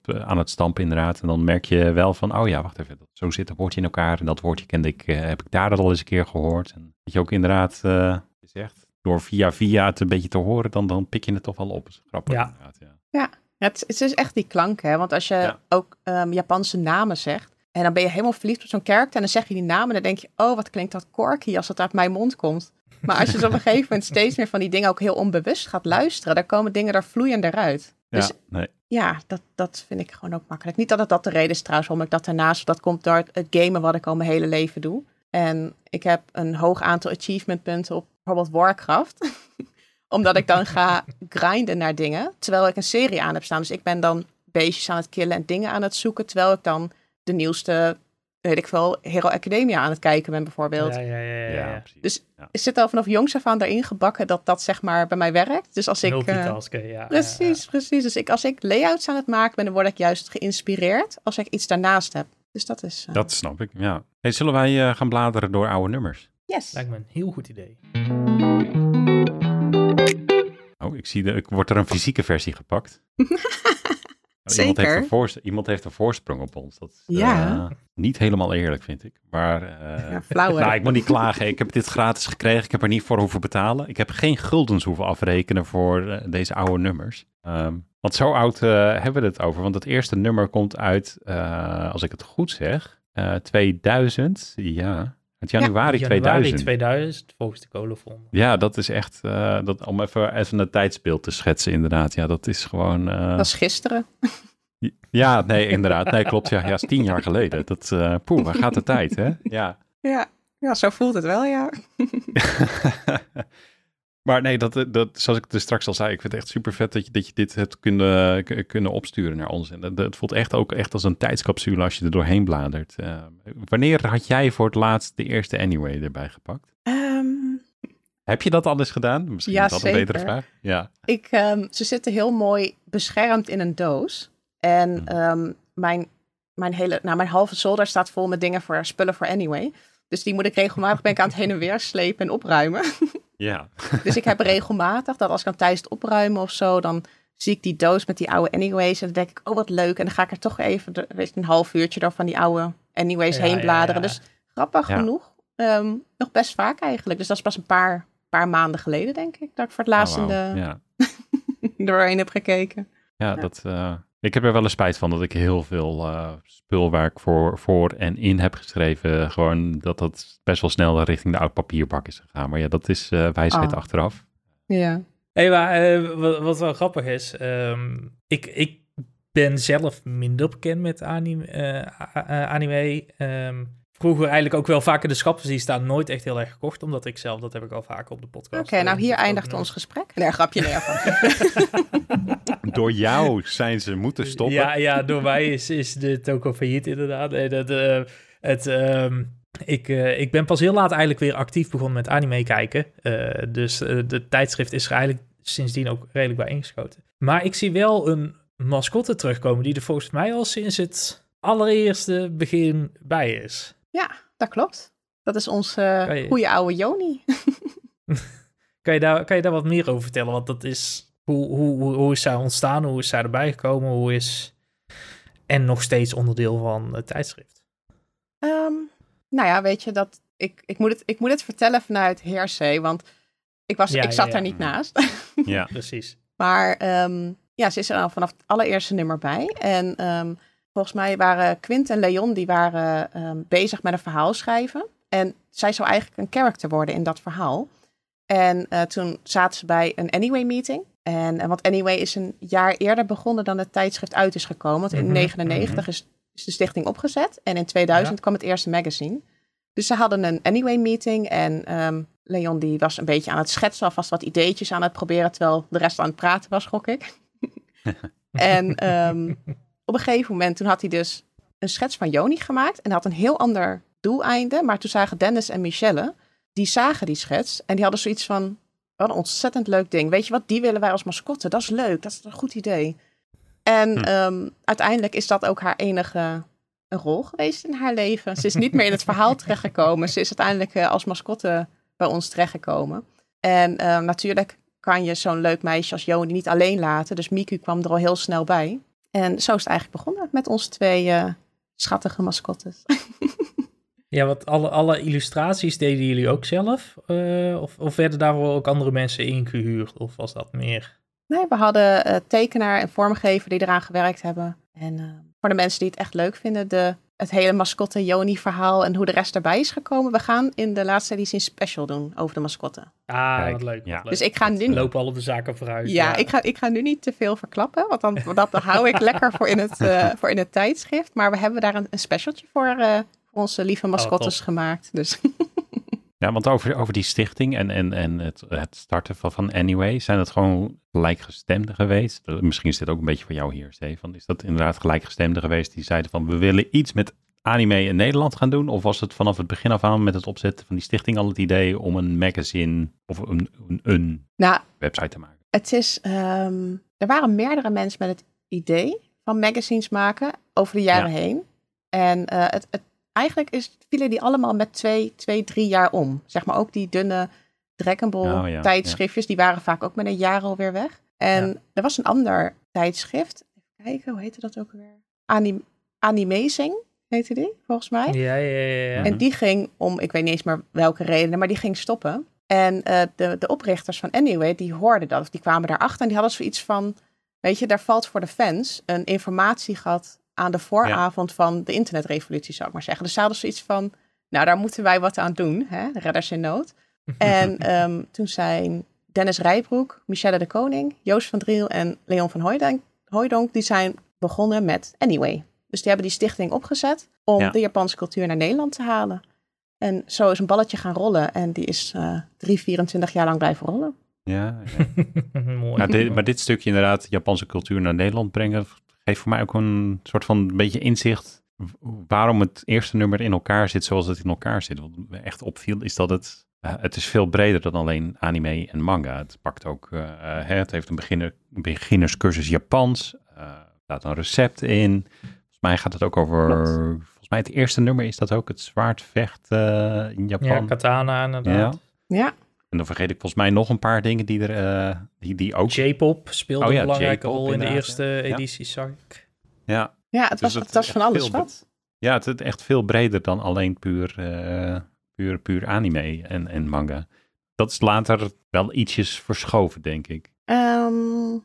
eh, aan het stampen inderdaad. En dan merk je wel van, oh ja, wacht even, dat- zo zit een woordje in elkaar. En dat woordje kende ik, heb ik daar al eens een keer gehoord. En dat je ook inderdaad, eh is echt, door via via het een beetje te horen, dan, dan pik je het toch wel op. Dat is grappig Ja. inderdaad, ja. Ja, het, het is echt die klanken. Hè? Want als je Ja. ook ehm, Japanse namen zegt. En dan ben je helemaal verliefd op zo'n character. En dan zeg je die naam. En dan denk je, oh, wat klinkt dat quirky als het uit mijn mond komt. Maar als je dus op een gegeven moment steeds meer van die dingen ook heel onbewust gaat luisteren. Dan komen dingen er vloeiender uit. Dus Ja, nee. ja, dat, dat vind ik gewoon ook makkelijk. Niet dat het dat de reden is trouwens waarom ik dat daarnaast... Dat komt door het, het gamen wat ik al mijn hele leven doe. En ik heb een hoog aantal achievement punten op bijvoorbeeld Warcraft. Omdat ik dan ga grinden naar dingen. Terwijl ik een serie aan heb staan. Dus ik ben dan beestjes aan het killen en dingen aan het zoeken. Terwijl ik dan de nieuwste, weet ik veel, Hero Academia aan het kijken ben bijvoorbeeld. Ja, ja, ja, ja, Ja, ja. precies. Dus Ja. Ik zit al vanaf jongs af aan daarin gebakken dat dat zeg maar bij mij werkt. Dus als ik... eh, ja. Precies, precies. Dus ik, als ik layouts aan het maken ben, dan word ik juist geïnspireerd als ik iets daarnaast heb. Dus dat is... eh, Dat snap ik, ja. Hey, zullen wij eh, gaan bladeren door oude nummers? Yes. Lijkt me een heel goed idee. Oh, ik zie, de, ik wordt er een fysieke versie gepakt. Oh, Iemand heeft, Zeker. een voorst- iemand heeft een voorsprong op ons. Dat is Ja. eh, niet helemaal eerlijk, vind ik. Maar eh, Ja, flauw hè? nou, ik moet niet klagen. Ik heb dit gratis gekregen. Ik heb er niet voor hoeven betalen. Ik heb geen guldens hoeven afrekenen voor eh, deze oude nummers. Ehm, want zo oud eh, hebben we het over. Want het eerste nummer komt uit, eh, als ik het goed zeg, eh 2000. Ja, uit januari, Januari 2000. 2000, volgens de. Ja, dat is echt, eh, dat, om even, even een tijdsbeeld te schetsen inderdaad. Ja, dat is gewoon... eh, Dat is gisteren. Ja, nee, inderdaad. Nee, klopt. Ja, ja is tien jaar geleden. Dat, eh poeh, waar gaat de tijd, hè? Ja. Ja. ja, zo voelt het wel, ja. maar nee, dat, dat, zoals ik dus straks al zei, ik vind het echt super vet dat je, dat je dit hebt kunnen, kunnen opsturen naar ons. En dat, het voelt echt ook echt als een tijdscapsule als je er doorheen bladert. Eh, wanneer had jij voor het laatst de eerste Anyway erbij gepakt? Ehm, Heb je dat al eens gedaan? Misschien Ja, is dat een betere zeker. vraag. Ja. ik, ehm, ze zitten heel mooi beschermd in een doos. En Mhm. ehm, mijn, mijn, hele, nou, mijn halve zolder staat vol met dingen voor spullen voor Anyway. Dus die moet ik regelmatig ben ik aan het heen en weer slepen en opruimen. Ja. Dus ik heb regelmatig dat als ik dan thuis het opruimen of zo, dan zie ik die doos met die oude Anyways. En dan denk ik, oh wat leuk. En dan ga ik er toch even de- weet je, een half uurtje door van die oude Anyways Ja, heen bladeren. ja. Dus grappig Ja. genoeg, ehm, nog best vaak eigenlijk. Dus dat is pas een paar, paar maanden geleden, denk ik, dat ik voor het laatst Oh, in de, ja. doorheen heb gekeken. Ja, Ja. dat, eh, ik heb er wel een spijt van dat ik heel veel eh, spul waar ik voor, voor en in heb geschreven, gewoon dat dat best wel snel richting de oud papierbak is gegaan. Maar ja, dat is eh, wijsheid Oh. achteraf. Ja. Hé, maar eh, wat, wat wel grappig is, ehm, ik, ik ben zelf minder bekend met anime. eh, anime. Ehm, vroeger eigenlijk ook wel vaak in de schappen zien staan. Nooit echt heel erg gekocht, omdat ik zelf, dat heb ik al vaker op de podcast. Oké, nou eh, hier eindigt ons gesprek. Nee, grapje, nee. Door jou zijn ze moeten stoppen. Ja, ja, door mij is, is de toko failliet inderdaad. Nee, dat, eh, het, ehm, ik, eh, ik ben pas heel laat eigenlijk weer actief begonnen met anime kijken. Eh, dus eh, de tijdschrift is er eigenlijk sindsdien ook redelijk bij ingeschoten. Maar ik zie wel een mascotte terugkomen die er volgens mij al sinds het allereerste begin bij is. Ja, dat klopt. Dat is onze je- goede oude Joni. Kan je, daar, kan je daar wat meer over vertellen? Want dat is. Hoe, hoe, hoe, hoe is zij ontstaan? Hoe is zij erbij gekomen? Hoe is. En nog steeds onderdeel van het tijdschrift. Ehm, nou ja, weet je, dat, ik, ik, moet het, ik moet het vertellen vanuit Heersee, want ik, was, Ja, ik zat ja, daar ja. niet naast. Ja. Precies. Maar ehm, ja, ze is er al vanaf het allereerste nummer bij. En ehm, volgens mij waren Quint en Leon, die waren ehm, bezig met een verhaal schrijven. En zij zou eigenlijk een character worden in dat verhaal. En eh, toen zaten ze bij een Anyway meeting. En, en want Anyway is een jaar eerder begonnen dan het tijdschrift uit is gekomen. Want in Mhm, 1999 is, is de stichting opgezet. En in 2000 Ja. kwam het eerste magazine. Dus ze hadden een Anyway meeting. En ehm, Leon die was een beetje aan het schetsen. Alvast wat ideetjes aan het proberen. Terwijl de rest aan het praten was, gok ik. en ehm, op een gegeven moment toen had hij dus een schets van Joni gemaakt. En had een heel ander doeleinde. Maar toen zagen Dennis en Michelle, die zagen die schets. En die hadden zoiets van, wat een ontzettend leuk ding. Weet je wat, die willen wij als mascotte. Dat is leuk, dat is een goed idee. En Hm. ehm, uiteindelijk is dat ook haar enige rol geweest in haar leven. Ze is niet meer in het verhaal terechtgekomen. Ze is uiteindelijk eh, als mascotte bij ons terechtgekomen. En ehm, natuurlijk kan je zo'n leuk meisje als Joni niet alleen laten. Dus Miku kwam er al heel snel bij. En zo is het eigenlijk begonnen met onze twee eh, schattige mascottes. Ja, wat alle, alle illustraties deden jullie ook zelf? Eh, of, of werden daarvoor ook andere mensen ingehuurd? Of was dat meer? Nee, we hadden eh, tekenaar en vormgever die eraan gewerkt hebben. En voor de mensen die het echt leuk vinden, de, het hele mascotte Joni-verhaal en hoe de rest erbij is gekomen. We gaan in de laatste editie een special doen over de mascotte. Ah, Kijk, wat leuk. ja. wat leuk. Dus ik ga nu lopen al op de zaken vooruit. Ja, Ik, ga, ik ga nu niet te veel verklappen, want dan, dat hou ik lekker voor in, het, eh, voor in het tijdschrift. Maar we hebben daar een, een specialtje voor, eh, voor onze lieve mascottes top. gemaakt. Dus Ja, want over, over die stichting en, en, en het, het starten van, van Anyway, zijn het gewoon gelijkgestemden geweest? Misschien is dit ook een beetje voor jou hier, Stefan. Is dat inderdaad gelijkgestemden geweest die zeiden van we willen iets met anime in Nederland gaan doen? Of was het vanaf het begin af aan met het opzetten van die stichting al het idee om een magazine of een, een, een nou, website te maken? Het is, ehm, er waren meerdere mensen met het idee van magazines maken over de jaren Ja. heen. En eh, het, het, eigenlijk is, vielen die allemaal met twee, twee, drie jaar om. Zeg maar ook die dunne Dragon Ball Oh ja, tijdschriftjes, die waren vaak ook met een jaar alweer weg. En Ja. er was een ander tijdschrift. Even kijken, hoe heette dat ook weer? Anim, Animazing heette die, volgens mij. Ja, ja, ja. ja. En die ging om, ik weet niet eens meer welke redenen, maar die ging stoppen. En eh, de, de oprichters van Anyway, die hoorden dat, of die kwamen daarachter en die hadden zoiets van, weet je, daar valt voor de fans een informatiegat aan de vooravond van de internetrevolutie, zou ik maar zeggen. Dus ze hadden zoiets van, nou, daar moeten wij wat aan doen, hè? redders in nood. En ehm, toen zijn Dennis Rijbroek, Michelle de Koning, Joost van Driel en Leon van Hooijdonk die zijn begonnen met Anyway. Dus die hebben die stichting opgezet om Ja. de Japanse cultuur naar Nederland te halen. En zo is een balletje gaan rollen en die is eh 3, 24 jaar lang blijven rollen. Ja, ja. Mooi. Nou, dit, maar dit stukje inderdaad, Japanse cultuur naar Nederland brengen, geeft voor mij ook een soort van een beetje inzicht waarom het eerste nummer in elkaar zit zoals het in elkaar zit. Wat me echt opviel is dat het, eh, het is veel breder dan alleen anime en manga. Het pakt ook, eh, eh, hè, het heeft een beginner, beginnerscursus Japans, staat een recept in. Volgens mij gaat het ook over, Klopt. volgens mij het eerste nummer is dat ook het zwaardvecht eh in Japan. Ja, katana inderdaad. Ja, En dan vergeet ik volgens mij nog een paar dingen die er, eh, die, die ook... J-pop speelde Oh ja, een belangrijke rol in de eerste ja. edities, zag ik. Ja, ja het, Dus was, het het was van alles wat. Ja, het is echt veel breder dan alleen puur, eh, puur, puur anime en, en manga. Dat is later wel ietsjes verschoven, denk ik. Ehm,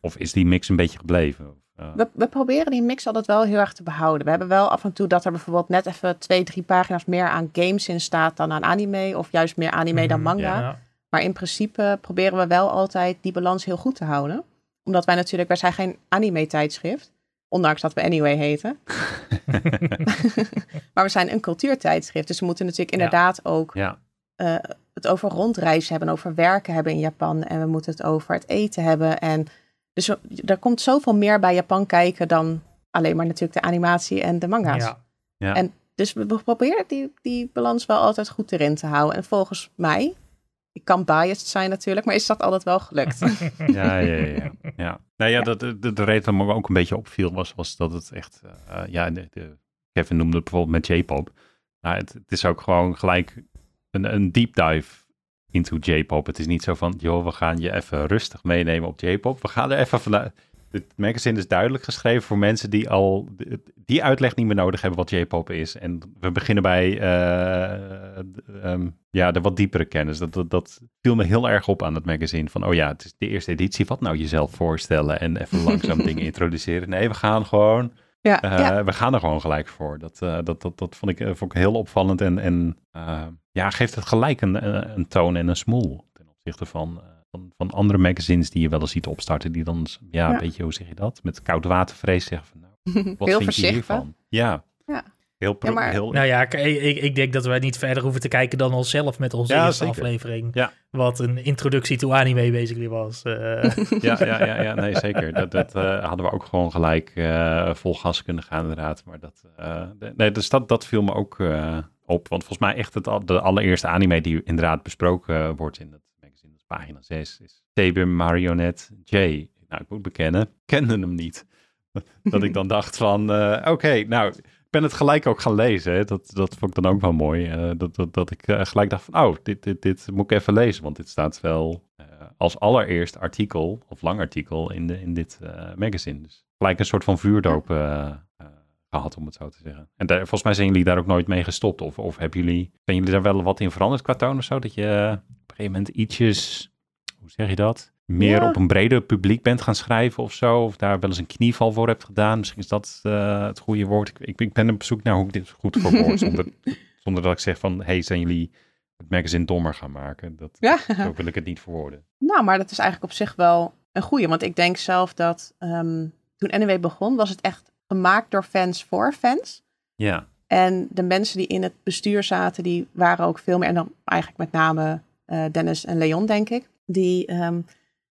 Of is die mix een beetje gebleven? We, we proberen die mix altijd wel heel erg te behouden. We hebben wel af en toe dat er bijvoorbeeld net even twee, drie pagina's meer aan games in staat dan aan anime. Of juist meer anime dan Mhm, manga. Ja. Maar in principe proberen we wel altijd die balans heel goed te houden. Omdat wij natuurlijk, wij zijn geen anime tijdschrift. Ondanks dat we Anyway heten. maar we zijn een cultuurtijdschrift, dus we moeten natuurlijk inderdaad ook Ja, eh, het over rondreizen hebben, over werken hebben in Japan. En we moeten het over het eten hebben. En dus er komt zoveel meer bij Japan kijken dan alleen maar natuurlijk de animatie en de manga's. Ja. ja. En dus we proberen die, die balans wel altijd goed erin te houden. En volgens mij, ik kan biased zijn natuurlijk, maar is dat altijd wel gelukt. Ja, ja, ja. ja. ja. Nou ja, dat, de, de reden waarom me ook een beetje opviel was, was dat het echt, eh, ja, de, de- Kevin noemde het bijvoorbeeld met J-pop. Nou, het, het is ook gewoon gelijk een, een deep dive into J-pop. Het is niet zo van, joh, we gaan je even rustig meenemen op J-pop. We gaan er even vanuit. Het magazine is duidelijk geschreven voor mensen die al die uitleg niet meer nodig hebben wat J-pop is. En we beginnen bij eh, ehm, ja, de wat diepere kennis. Dat, dat, dat viel me heel erg op aan het magazine. Van, oh ja, het is de eerste editie. Wat nou jezelf voorstellen en even langzaam dingen introduceren. Nee, we gaan gewoon ja, eh, ja, We gaan er gewoon gelijk voor. Dat, eh, dat, dat, dat vond, ik, eh, vond ik heel opvallend. En, en ja, geeft het gelijk een, een, toon en een smoel. Ten opzichte van, van, van andere magazines die je wel eens ziet opstarten. Die dan, ja, een Ja. beetje, hoe zeg je dat? Met koud watervrees zeggen van, nou, wat heel vind je hiervan? Ja. Ja. Heel, Ja, maar- heel Nou ja, ik, ik, ik denk dat wij niet verder hoeven te kijken dan onszelf met onze Ja, eerste zeker. aflevering. Ja. Wat een introductie to anime basically was. Eh, ja, ja, ja, ja, nee, zeker. Dat, dat eh, hadden we ook gewoon gelijk eh, vol gas kunnen gaan, inderdaad. Maar dat, eh, nee, dus dat, dat viel me ook eh, op. Want volgens mij echt het, de allereerste anime die inderdaad besproken wordt in het magazine, dat is pagina 6, is Saber Marionette J. Nou, ik moet bekennen, ik kende hem niet. dat ik dan dacht van, eh, oké, nou, ben het gelijk ook gaan lezen. Hè. Dat, dat vond ik dan ook wel mooi. eh, dat, dat, dat ik eh, gelijk dacht van, oh, dit, dit, dit moet ik even lezen. Want dit staat wel eh, als allereerst artikel, of lang artikel, in, de, in dit magazine. Dus gelijk een soort van vuurdoop eh, eh, gehad, om het zo te zeggen. En daar, volgens mij zijn jullie daar ook nooit mee gestopt. Of, of hebben jullie, zijn jullie daar wel wat in veranderd qua toon of zo? Dat je op een gegeven moment ietsjes, hoe zeg je dat? Meer Ja. op een breder publiek bent gaan schrijven of zo. Of daar wel eens een knieval voor hebt gedaan. Misschien is dat eh, het goede woord. Ik, ik, ik ben op zoek naar hoe ik dit goed verwoord. zonder, zonder dat ik zeg van, hey, zijn jullie het magazine dommer gaan maken? Dat, Ja. Zo wil ik het niet verwoorden. Nou, maar dat is eigenlijk op zich wel een goeie. Want ik denk zelf dat ehm, toen NW begon, was het echt gemaakt door fans voor fans. Ja, En de mensen die in het bestuur zaten, die waren ook veel meer, en dan eigenlijk met name eh, Dennis en Leon, denk ik, die, ehm,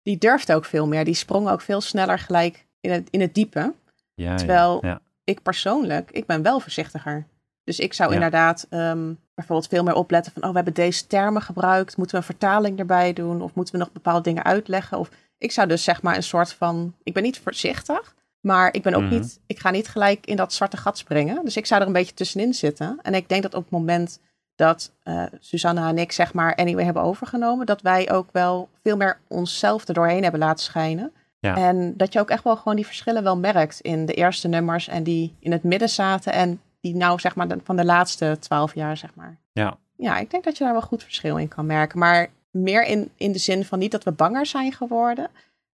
die durfden ook veel meer. Die sprongen ook veel sneller gelijk in het, in het diepe. ja, Terwijl- ja, ja. Ik persoonlijk, ik ben wel voorzichtiger. Dus ik zou inderdaad ehm, bijvoorbeeld veel meer opletten van, oh, we hebben deze termen gebruikt. Moeten we een vertaling erbij doen? Of moeten we nog bepaalde dingen uitleggen? Of ik zou dus zeg maar een soort van, ik ben niet voorzichtig, maar ik ben ook Mhm. niet, ik ga niet gelijk in dat zwarte gat springen. Dus ik zou er een beetje tussenin zitten. En ik denk dat op het moment dat eh Susanna en ik zeg maar Anyway hebben overgenomen, dat wij ook wel veel meer onszelf er doorheen hebben laten schijnen. Ja. En dat je ook echt wel gewoon die verschillen wel merkt in de eerste nummers en die in het midden zaten en die nou zeg maar de- van de laatste twaalf jaar zeg maar. Ja. Ja, ik denk dat je daar wel goed verschil in kan merken. Maar meer in, in de zin van niet dat we banger zijn geworden,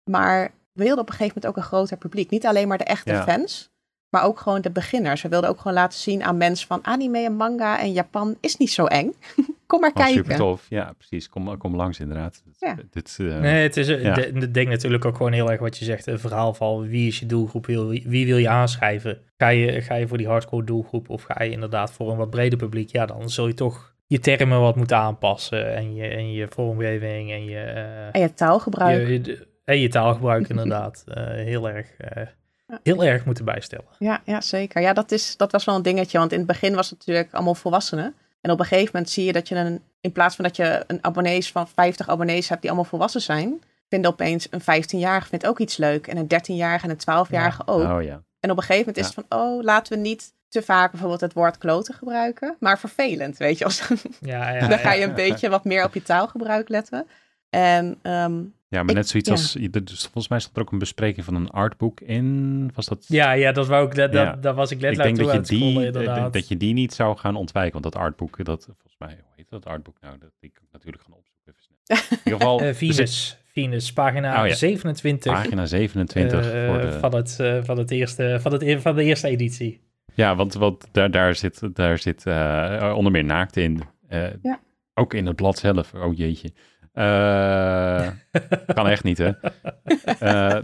maar we wilden op een gegeven moment ook een groter publiek. Niet alleen maar de echte Ja. fans, maar ook gewoon de beginners. We wilden ook gewoon laten zien aan mensen van anime en manga en Japan is niet zo eng. Kom maar Oh, kijken. super tof. Ja, precies. Kom, kom langs inderdaad. Dit, Ja. dit, eh, Nee, het is, eh, Ja. de- Ik denk natuurlijk ook gewoon heel erg wat je zegt. Een verhaal van wie is je doelgroep, wie, wie wil je aanschrijven? Ga je, ga je voor die hardcore doelgroep of ga je inderdaad voor een wat breder publiek? Ja, dan zul je toch je termen wat moeten aanpassen en je, en je vormgeving en je, eh, En je taalgebruik. je, je- en je taalgebruik inderdaad eh, heel, erg, eh. Heel erg moeten bijstellen. Ja, ja, zeker. Ja, dat, is, dat was wel een dingetje. Want in het begin was het natuurlijk allemaal volwassenen. En op een gegeven moment zie je dat je een, in plaats van dat je een abonnees van 50 abonnees hebt die allemaal volwassen zijn, vinden opeens een 15-jarige vindt ook iets leuk. En een 13-jarige en een 12-jarige ook. Oh ja. En op een gegeven moment is het van, oh, laten we niet te vaak bijvoorbeeld het woord kloten gebruiken. Maar vervelend, weet je. Als, Ja, ja, dan ga je ja. een beetje wat meer op je taalgebruik letten. En ehm, Ja, maar Ik- net zoiets ja. als, dus volgens mij stond er ook een bespreking van een artboek in. Was dat? Ja, ja, dat wou ik, dat, Ja. dat, daar was ik ik net denk toe dat aan je, die, dat je die niet zou gaan ontwijken. Want dat artboek, dat volgens mij, hoe heet dat artboek nou? Dat die kan ik natuurlijk gaan opzoeken. Even snel. In ieder geval, Eh, er zit Venus, Venus, pagina Oh ja. 27 pagina 27 eh, voor de... van, het, eh, van, het eerste, van, het, van de eerste editie. Ja, want, want daar, daar zit, daar zit eh, onder meer naakt in. Eh, Ja. Ook in het blad zelf. Oh jeetje. Eh, kan echt niet, hè? Eh,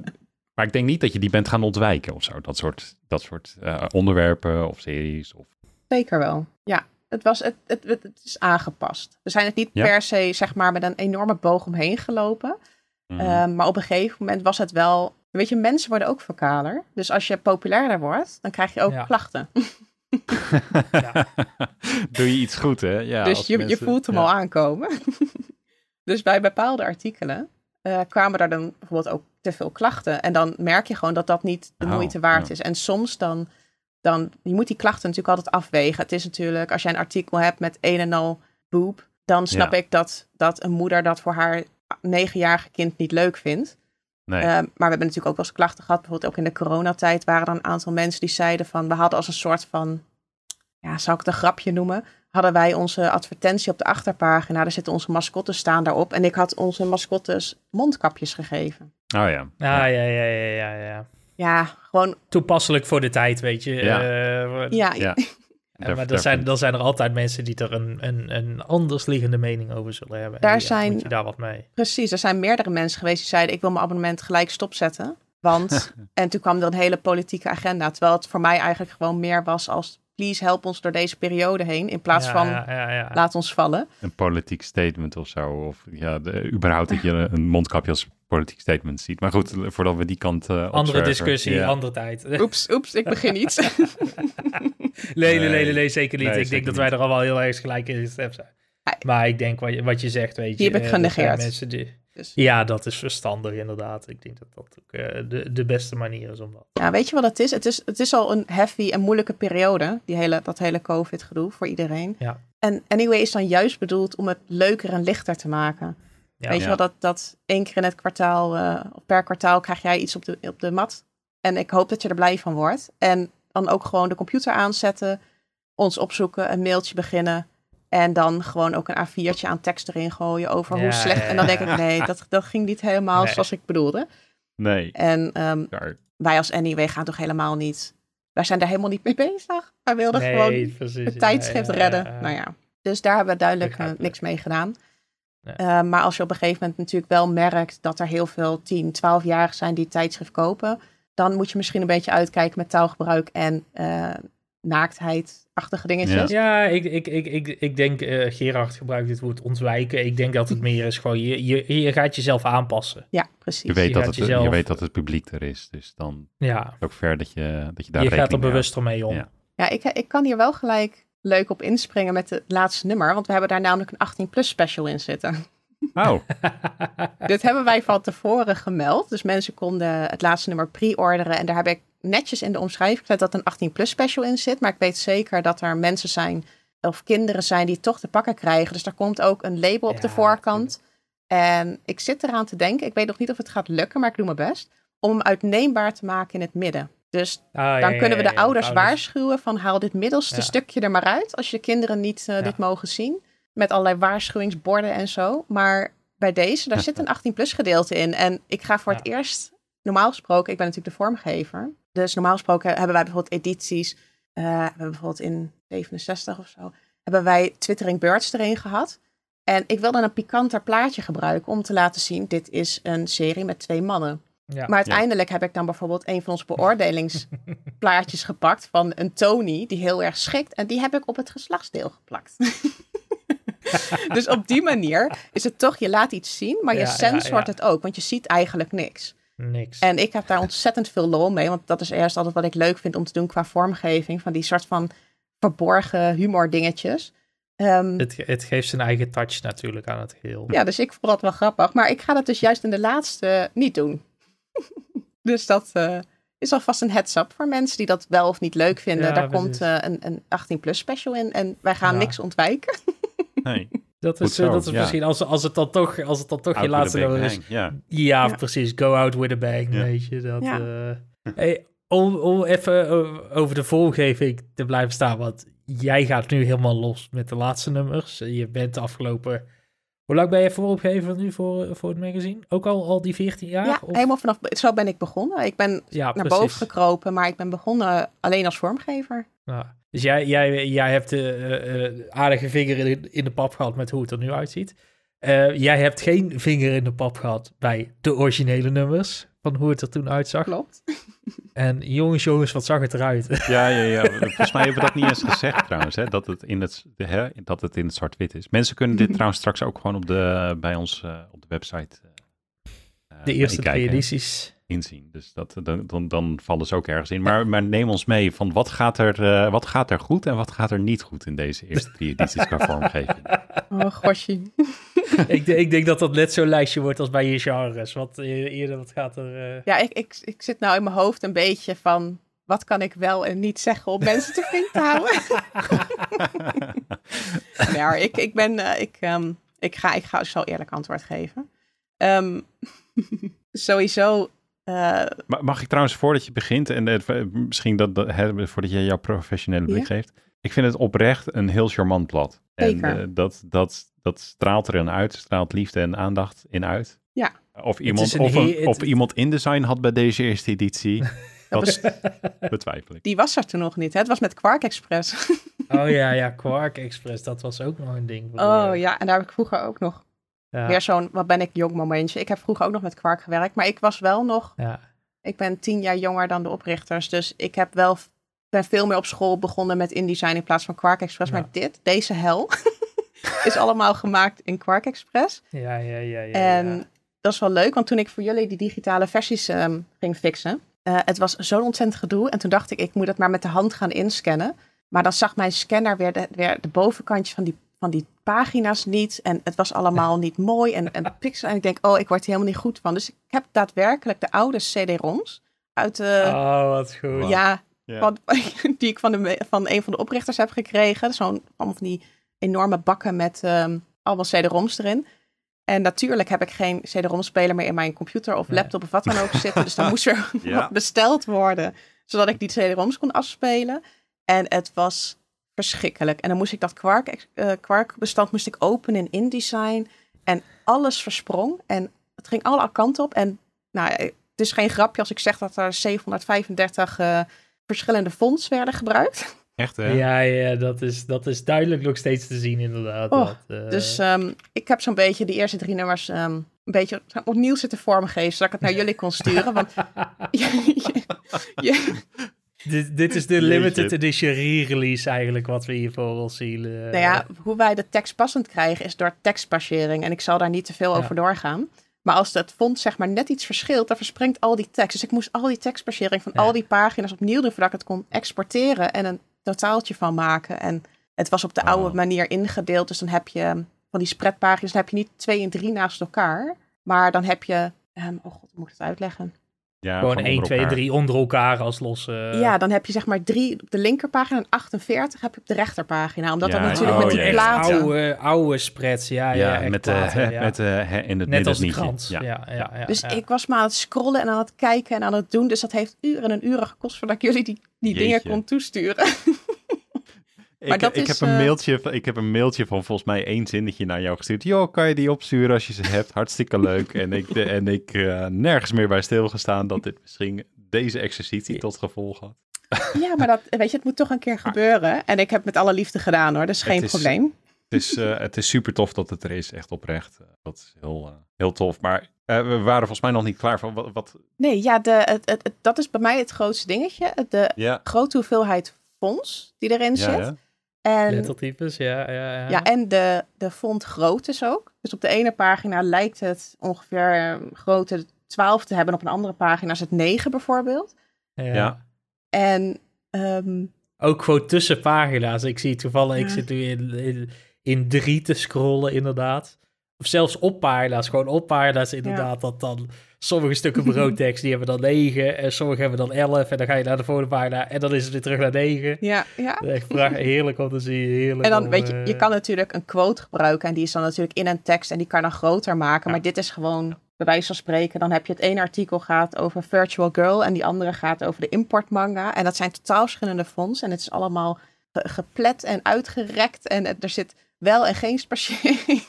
Maar ik denk niet dat je die bent gaan ontwijken of zo. Dat soort, dat soort eh, onderwerpen of series. Of... Zeker wel. Ja, het, was, het, het, het, is aangepast. We zijn het niet Ja. per se, zeg maar, met een enorme boog omheen gelopen. Mhm. Ehm, maar op een gegeven moment was het wel... Weet je, mensen worden ook vocaler. Dus als je populairder wordt, dan krijg je ook Ja. klachten. Ja. Doe je iets goed, hè? Ja, dus als je, mensen- je voelt hem ja. al aankomen. dus bij bepaalde artikelen eh, kwamen er dan bijvoorbeeld ook te veel klachten. En dan merk je gewoon dat dat niet de Oh, moeite waard ja. is. En soms dan, dan, je moet die klachten natuurlijk altijd afwegen. Het is natuurlijk, als jij een artikel hebt met een en al boob, dan snap Ja. ik dat, dat een moeder dat voor haar negenjarige kind niet leuk vindt. Nee. Eh, maar we hebben natuurlijk ook wel eens klachten gehad. Bijvoorbeeld ook in de coronatijd waren er een aantal mensen die zeiden van... we hadden als een soort van, ja, zou ik het een grapje noemen... hadden wij onze advertentie op de achterpagina. Daar zitten onze mascottes staan daarop. En ik had onze mascottes mondkapjes gegeven. oh ja. Ah, ja, ja, ja, ja, ja. Ja, gewoon, Toepasselijk voor de tijd, weet je. Ja. Eh, ja, Ja. Maar dan zijn, dan zijn er altijd mensen die er een, een, een anders liggende mening over zullen hebben. En Daar zijn- Moet je daar wat mee. precies. Er zijn meerdere mensen geweest die zeiden... ik wil mijn abonnement gelijk stopzetten. Want, en toen kwam er een hele politieke agenda. Terwijl het voor mij eigenlijk gewoon meer was als... please help ons door deze periode heen. In plaats Ja, van, Ja, ja, ja. laat ons vallen. Een politiek statement of zo. Of ja, de, überhaupt dat je een mondkapje als politiek statement ziet. Maar goed, voordat we die kant eh Andere discussie, andere tijd. Oeps, oeps, ik begin niet. Nee, nee, nee, Nee. zeker niet. Nee, ik zeker denk dat wij er al wel heel erg gelijk in gestemd zijn. Maar ik denk wat je, wat je zegt, weet je. Die heb ik eh, er genegeerd. Mensen die, Dus, ja, dat is verstandig inderdaad. Ik denk dat dat ook eh, de, de beste manier is om dat. ja, weet je wat het is? Het, is? het is al een heavy en moeilijke periode, die hele, dat hele COVID-gedoe voor iedereen. Ja. En Anyway is dan juist bedoeld om het leuker en lichter te maken. Ja. weet je wel, dat, dat één keer in het kwartaal, eh, of per kwartaal krijg jij iets op de, op de mat. En ik hoop dat je er blij van wordt. En dan ook gewoon de computer aanzetten, ons opzoeken, een mailtje beginnen. En dan gewoon ook een A4'tje aan tekst erin gooien over hoe slecht. ja, En dan denk ik, nee, dat, dat ging niet helemaal Nee. zoals ik bedoelde. Nee. En ehm, wij als Anyway gaan toch helemaal niet... Wij zijn daar helemaal niet mee bezig. Wij wilden Nee, gewoon precies. het tijdschrift ja, redden. ja, ja. Nou ja, dus daar hebben we duidelijk eh, niks mee gedaan. Nee. Eh, maar als je op een gegeven moment natuurlijk wel merkt dat er heel veel 10, 12-jarigen zijn die het tijdschrift kopen, dan moet je misschien een beetje uitkijken met taalgebruik en eh naaktheid-achtige dingetjes. Ja, ik, ik, ik, ik, ik denk, eh, Gerard gebruikt het woord ontwijken. Ik denk dat het meer is gewoon, je, je, je gaat jezelf aanpassen. Ja, precies. Je weet, je dat het, je weet dat het publiek er is. Dus dan Ja, is het ook ver dat je, dat je daar je gaat er rekening mee bewuster mee om. Ja. Ja, ik, ik kan hier wel gelijk leuk op inspringen met het laatste nummer, want we hebben daar namelijk een 18-plus special in zitten. Oh, Dit hebben wij van tevoren gemeld. Dus mensen konden het laatste nummer pre-orderen. En daar heb ik netjes in de omschrijving gezet dat een 18-plus special in zit. Maar ik weet zeker dat er mensen zijn of kinderen zijn die toch te pakken krijgen. Dus daar komt ook een label op de voorkant. En ik zit eraan te denken, ik weet nog niet of het gaat lukken, maar ik doe mijn best. Om hem uitneembaar te maken in het midden. Dus Ah, dan ja, kunnen we de ouders ouders. waarschuwen van haal dit middelste stukje er maar uit. Als je kinderen niet eh, dit mogen zien. Met allerlei waarschuwingsborden en zo. Maar bij deze, daar zit een 18-plus gedeelte in. En ik ga voor het eerst, normaal gesproken, ik ben natuurlijk de vormgever. Dus normaal gesproken hebben wij bijvoorbeeld edities. eh, we hebben bijvoorbeeld in 67 of zo, hebben wij Twittering Birds erin gehad. En ik wilde een pikanter plaatje gebruiken om te laten zien, dit is een serie met twee mannen. Ja. Maar uiteindelijk heb ik dan bijvoorbeeld een van onze beoordelingsplaatjes gepakt van een Tony die heel erg schikt. En die heb ik op het geslachtsdeel geplakt. dus op die manier is het toch, je laat iets zien, maar je Ja, sensort het ook. Want je ziet eigenlijk niks. Niks. En ik heb daar ontzettend veel lol mee. Want dat is eerst altijd wat ik leuk vind om te doen qua vormgeving. Van die soort van verborgen humor dingetjes. Ehm, het, ge- het geeft zijn eigen touch natuurlijk aan het geheel. ja, dus ik vond dat wel grappig. Maar ik ga dat dus juist in de laatste niet doen. dus dat eh, is alvast een heads-up voor mensen die dat wel of niet leuk vinden. Ja, Daar precies. komt eh, een, een 18-plus special in. En wij gaan Ja. niks ontwijken. nee. Dat is, eh, zo, dat is ja. misschien, als, als het dan toch, als het dan toch je Out laatste nummer is. Ja. Precies. Go out with a bang, Ja. weet je. Dat, Ja. eh. Hey, om, om even o- over de vormgeving te blijven staan, want jij gaat nu helemaal los met de laatste nummers. Je bent de afgelopen... Hoe lang ben je vormgever nu voor, voor het magazine? Ook al, al die 14 jaar? Ja, Of- helemaal vanaf... Zo ben ik begonnen. Ik ben ja, naar precies. boven gekropen, maar ik ben begonnen alleen als vormgever. Ja. Dus jij, jij, jij hebt de aardige vinger in, in de pap gehad met hoe het er nu uitziet. Eh, jij hebt geen vinger in de pap gehad bij de originele nummers. van hoe het er toen uitzag. Klopt. En jongens, jongens, wat zag het eruit? Ja, ja, ja. Volgens mij hebben we dat niet eens gezegd trouwens, hè, dat, het in het, hè, dat het in het zwart-wit is. Mensen kunnen dit trouwens straks ook gewoon op de, bij ons uh, op de website uh, De eerste twee edities. Inzien. Dus dat, dan, dan, dan vallen ze ook ergens in. Maar, maar neem ons mee van wat gaat, er, uh, wat gaat er goed en wat gaat er niet goed in deze eerste drie edities qua vormgeving. Oh, gosje. ik, ik, denk dat dat net zo'n lijstje wordt als bij je genres. Wat eerder, wat gaat er... Ja, ik, ik, ik zit nou in mijn hoofd een beetje van wat kan ik wel en niet zeggen om mensen te vriend te houden? ja, ik, ik ben, uh, ik, um, ik, ga, ik ga zo eerlijk antwoord geven. Um, sowieso. Uh, Mag ik trouwens, voordat je begint, en uh, misschien dat, dat hè, voordat je jouw professionele blik geeft. Ik vind het oprecht een heel charmant blad. Zeker. En dat, dat, dat straalt erin uit, straalt liefde en aandacht in uit. Ja. Of iemand, of, een, of iemand InDesign had bij deze eerste editie. Dat betwijfel ik. Die was er toen nog niet. Hè? Het was met Quark Express. oh ja, ja, Quark Express. Dat was ook nog een ding. Oh ja, en daar heb ik vroeger ook nog ja. weer zo'n, wat ben ik jong momentje. Ik heb vroeger ook nog met Quark gewerkt, maar ik was wel nog, ja. ik ben tien jaar jonger dan de oprichters. Dus ik heb wel, ben veel meer op school begonnen met InDesign in plaats van Quark Express. Ja. Maar dit, deze hel, is allemaal gemaakt in Quark Express. Ja, ja, ja. ja en dat is wel leuk, want toen ik voor jullie die digitale versies um, ging fixen, uh, het was zo'n ontzettend gedoe. En toen dacht ik, ik moet het maar met de hand gaan inscannen. Maar dan zag mijn scanner weer de, weer de bovenkantje van die, van die pagina's niet. En het was allemaal niet mooi. En, en pixel. En ik denk, oh, ik word hier helemaal niet goed van. Dus ik heb daadwerkelijk de oude CD-ROMs uit de... Oh, wat goed. Ja, yeah. van, die ik van, de, van een van de oprichters heb gekregen. Zo'n van die enorme bakken met um, allemaal CD-ROMs erin. En natuurlijk heb ik geen CD-ROM-speler meer in mijn computer of laptop of wat dan ook zitten. Dus dan moest er ja. besteld worden, zodat ik die CD-ROMs kon afspelen. En het was verschrikkelijk. En dan moest ik dat Quark, uh, Quark bestand moest ik openen in InDesign. En alles versprong. En het ging alle kanten op. En nou, het is geen grapje als ik zeg dat er 735 uh, verschillende fonts werden gebruikt. Echt, hè? Ja, ja dat, is, dat is duidelijk nog steeds te zien, inderdaad. Oh, dat, uh... Dus um, ik heb zo'n beetje de eerste drie nummers um, een beetje opnieuw zitten vormgeven, zodat ik het naar jullie kon sturen. Want je, je, je, dit, dit is de limited edition re-release eigenlijk, wat we hier voor ons zien. Uh... Nou ja, hoe wij de tekst passend krijgen is door tekstpassering. En ik zal daar niet te veel ja. over doorgaan. Maar als dat font zeg maar net iets verschilt, dan verspringt al die tekst. Dus ik moest al die tekstpassering van ja. al die pagina's opnieuw doen voordat ik het kon exporteren en een totaaltje van maken. En het was op de oude manier ingedeeld. Dus dan heb je van die spreadpagina's, dan heb je niet twee en drie naast elkaar. Maar dan heb je, um, oh god, hoe moet ik het uitleggen? Ja, Gewoon 1, 2, 3 onder elkaar als losse... Uh... Ja, dan heb je zeg maar drie op de linkerpagina en 48 heb je op de rechterpagina. Omdat ja, dat natuurlijk oh, met die ja, platen... Oude, oude spreads, ja. Ja, ja met, platen, uh, ja. met uh, in het Net als de krant. Ja. Ja, ja, ja, dus ik was maar aan het scrollen en aan het kijken en aan het doen. Dus dat heeft uren en uren gekost voordat ik jullie die, die dingen kon toesturen. Maar ik, dat ik, is, heb een mailtje, ik heb een mailtje van volgens mij één zinnetje naar jou gestuurd. Joh, kan je die opsturen als je ze hebt? Hartstikke leuk. En ik, de, en ik uh, nergens meer bij stilgestaan dat dit misschien deze exercitie tot gevolg had. Ja, maar dat, weet je, het moet toch een keer gebeuren. En ik heb het met alle liefde gedaan hoor, dat is geen is, probleem. Het is, uh, het is super tof dat het er is, echt oprecht. dat is heel, uh, heel tof. Maar uh, we waren volgens mij nog niet klaar van wat... wat... Nee, ja, de, het, het, het, dat is bij mij het grootste dingetje. De ja. grote hoeveelheid fonds die erin ja, zit. Ja. En, Lettertypes, ja. Ja, ja. ja, en de, de font groottes ook. Dus op de ene pagina lijkt het ongeveer grootte 12 te hebben. Op een andere pagina is het 9 bijvoorbeeld. Ja. ja. En... Um, ook gewoon tussen pagina's. Ik zie toevallig, ja. ik zit nu in, in, in drie te scrollen inderdaad. Of zelfs op pagina's, gewoon op pagina's inderdaad. Dat dan sommige stukken broodtekst, die hebben dan 9 en sommige hebben dan 11 en dan ga je naar de volgende pagina en dan is het weer terug naar 9. Ja, ja. Echt heerlijk om te zien, heerlijk En dan om, weet je, je kan natuurlijk een quote gebruiken en die is dan natuurlijk in een tekst en die kan dan groter maken, ja. maar dit is gewoon bij wijze van spreken, dan heb je het ene artikel gaat over Virtual Girl en die andere gaat over de importmanga en dat zijn totaal verschillende fonts en het is allemaal geplet en uitgerekt en er zit wel en geen spatiering.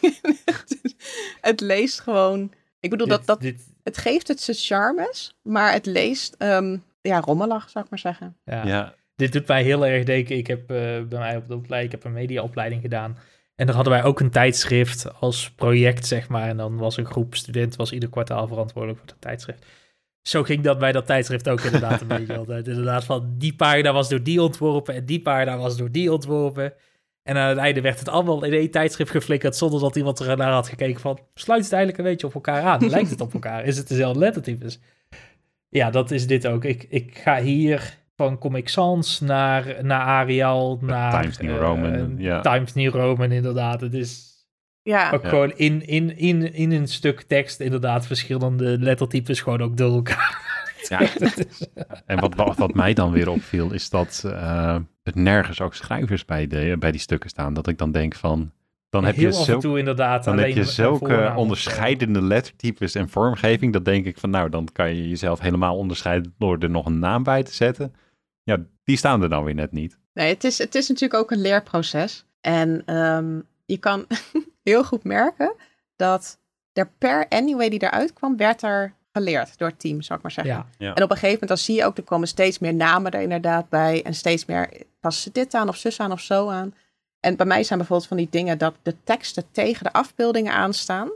het leest gewoon. Ik bedoel, dit, dat, dat, dit... het geeft het zijn charmes, maar het leest um, ja, rommelig, zou ik maar zeggen. Ja. ja. Dit doet mij heel erg denken. Ik heb uh, bij mij op de opleiding, ik heb een mediaopleiding gedaan. En daar hadden wij ook een tijdschrift als project, zeg maar. En dan was een groep studenten, was ieder kwartaal verantwoordelijk voor het tijdschrift. zo ging dat bij dat tijdschrift ook inderdaad een beetje altijd. Inderdaad van die pagina was door die ontworpen en die pagina was door die ontworpen. En aan het einde werd het allemaal in één tijdschrift geflikkerd zonder dat iemand er naar had gekeken van sluit het eigenlijk een beetje op elkaar aan. Lijkt het op elkaar? Is het dezelfde lettertypes? Ja, dat is dit ook. Ik, ik ga hier van Comic Sans naar, naar Arial, naar Times New eh, Roman, ja. Times New Roman inderdaad. Het is Ja, ook Ja. gewoon in, in, in, in een stuk tekst inderdaad verschillende lettertypes gewoon ook door elkaar. Ja, en wat, wat, wat mij dan weer opviel, is dat eh, er nergens ook schrijvers bij, de, bij die stukken staan. Dat ik dan denk van, dan heb Heel je, af en zulke, toe inderdaad. dan heb alleen je zulke zo. onderscheidende lettertypes en vormgeving. Dat denk ik van, nou, dan kan je jezelf helemaal onderscheiden door er nog een naam bij te zetten. Ja, die staan er dan weer net niet. nee, het is, het is natuurlijk ook een leerproces. En ehm, je kan heel goed merken dat er per anyway die eruit kwam, werd er geleerd door het team, zou ik maar zeggen. Ja, En op een gegeven moment dan zie je ook, er komen steeds meer namen er inderdaad bij. En steeds meer, passen ze dit aan of zus aan of zo aan. En bij mij zijn bijvoorbeeld van die dingen dat de teksten tegen de afbeeldingen aanstaan.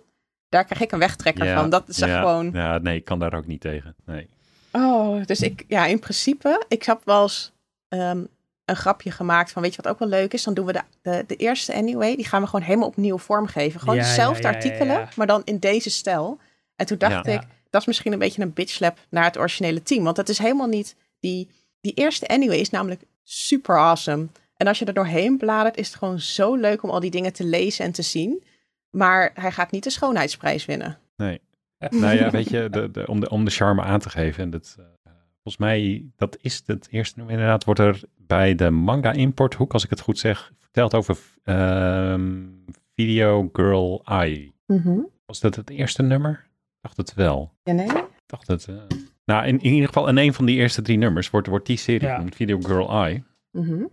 Daar krijg ik een wegtrekker Ja, van. Dat is echt gewoon... Ja, nee, ik kan daar ook niet tegen. Nee. Oh, dus ik, ja, in principe, ik heb wel eens ehm, een grapje gemaakt van, weet je wat ook wel leuk is? Dan doen we de, de, de eerste anyway, die gaan we gewoon helemaal opnieuw vormgeven. Gewoon dezelfde ja, ja, artikelen, ja. maar dan in deze stijl. En toen dacht Ja. ik, dat is misschien een beetje een bitchlap naar het originele team. Want dat is helemaal niet, die, die eerste anyway is namelijk super awesome. En als je er doorheen bladert, is het gewoon zo leuk om al die dingen te lezen en te zien. Maar hij gaat niet de schoonheidsprijs winnen. Nee. nou ja, weet je, de, de, om, de, om de charme aan te geven. En dat, eh, volgens mij, dat is het eerste nummer inderdaad. Wordt er bij de manga import hoek, als ik het goed zeg, verteld over ehm, Video Girl Eye. Was dat het eerste nummer? Ik dacht het wel. Ja, nee? Ik dacht het. eh, nou, in, in ieder geval in een van die eerste drie nummers wordt, wordt die serie Ja. genoemd, Video Girl Eye. Mhm.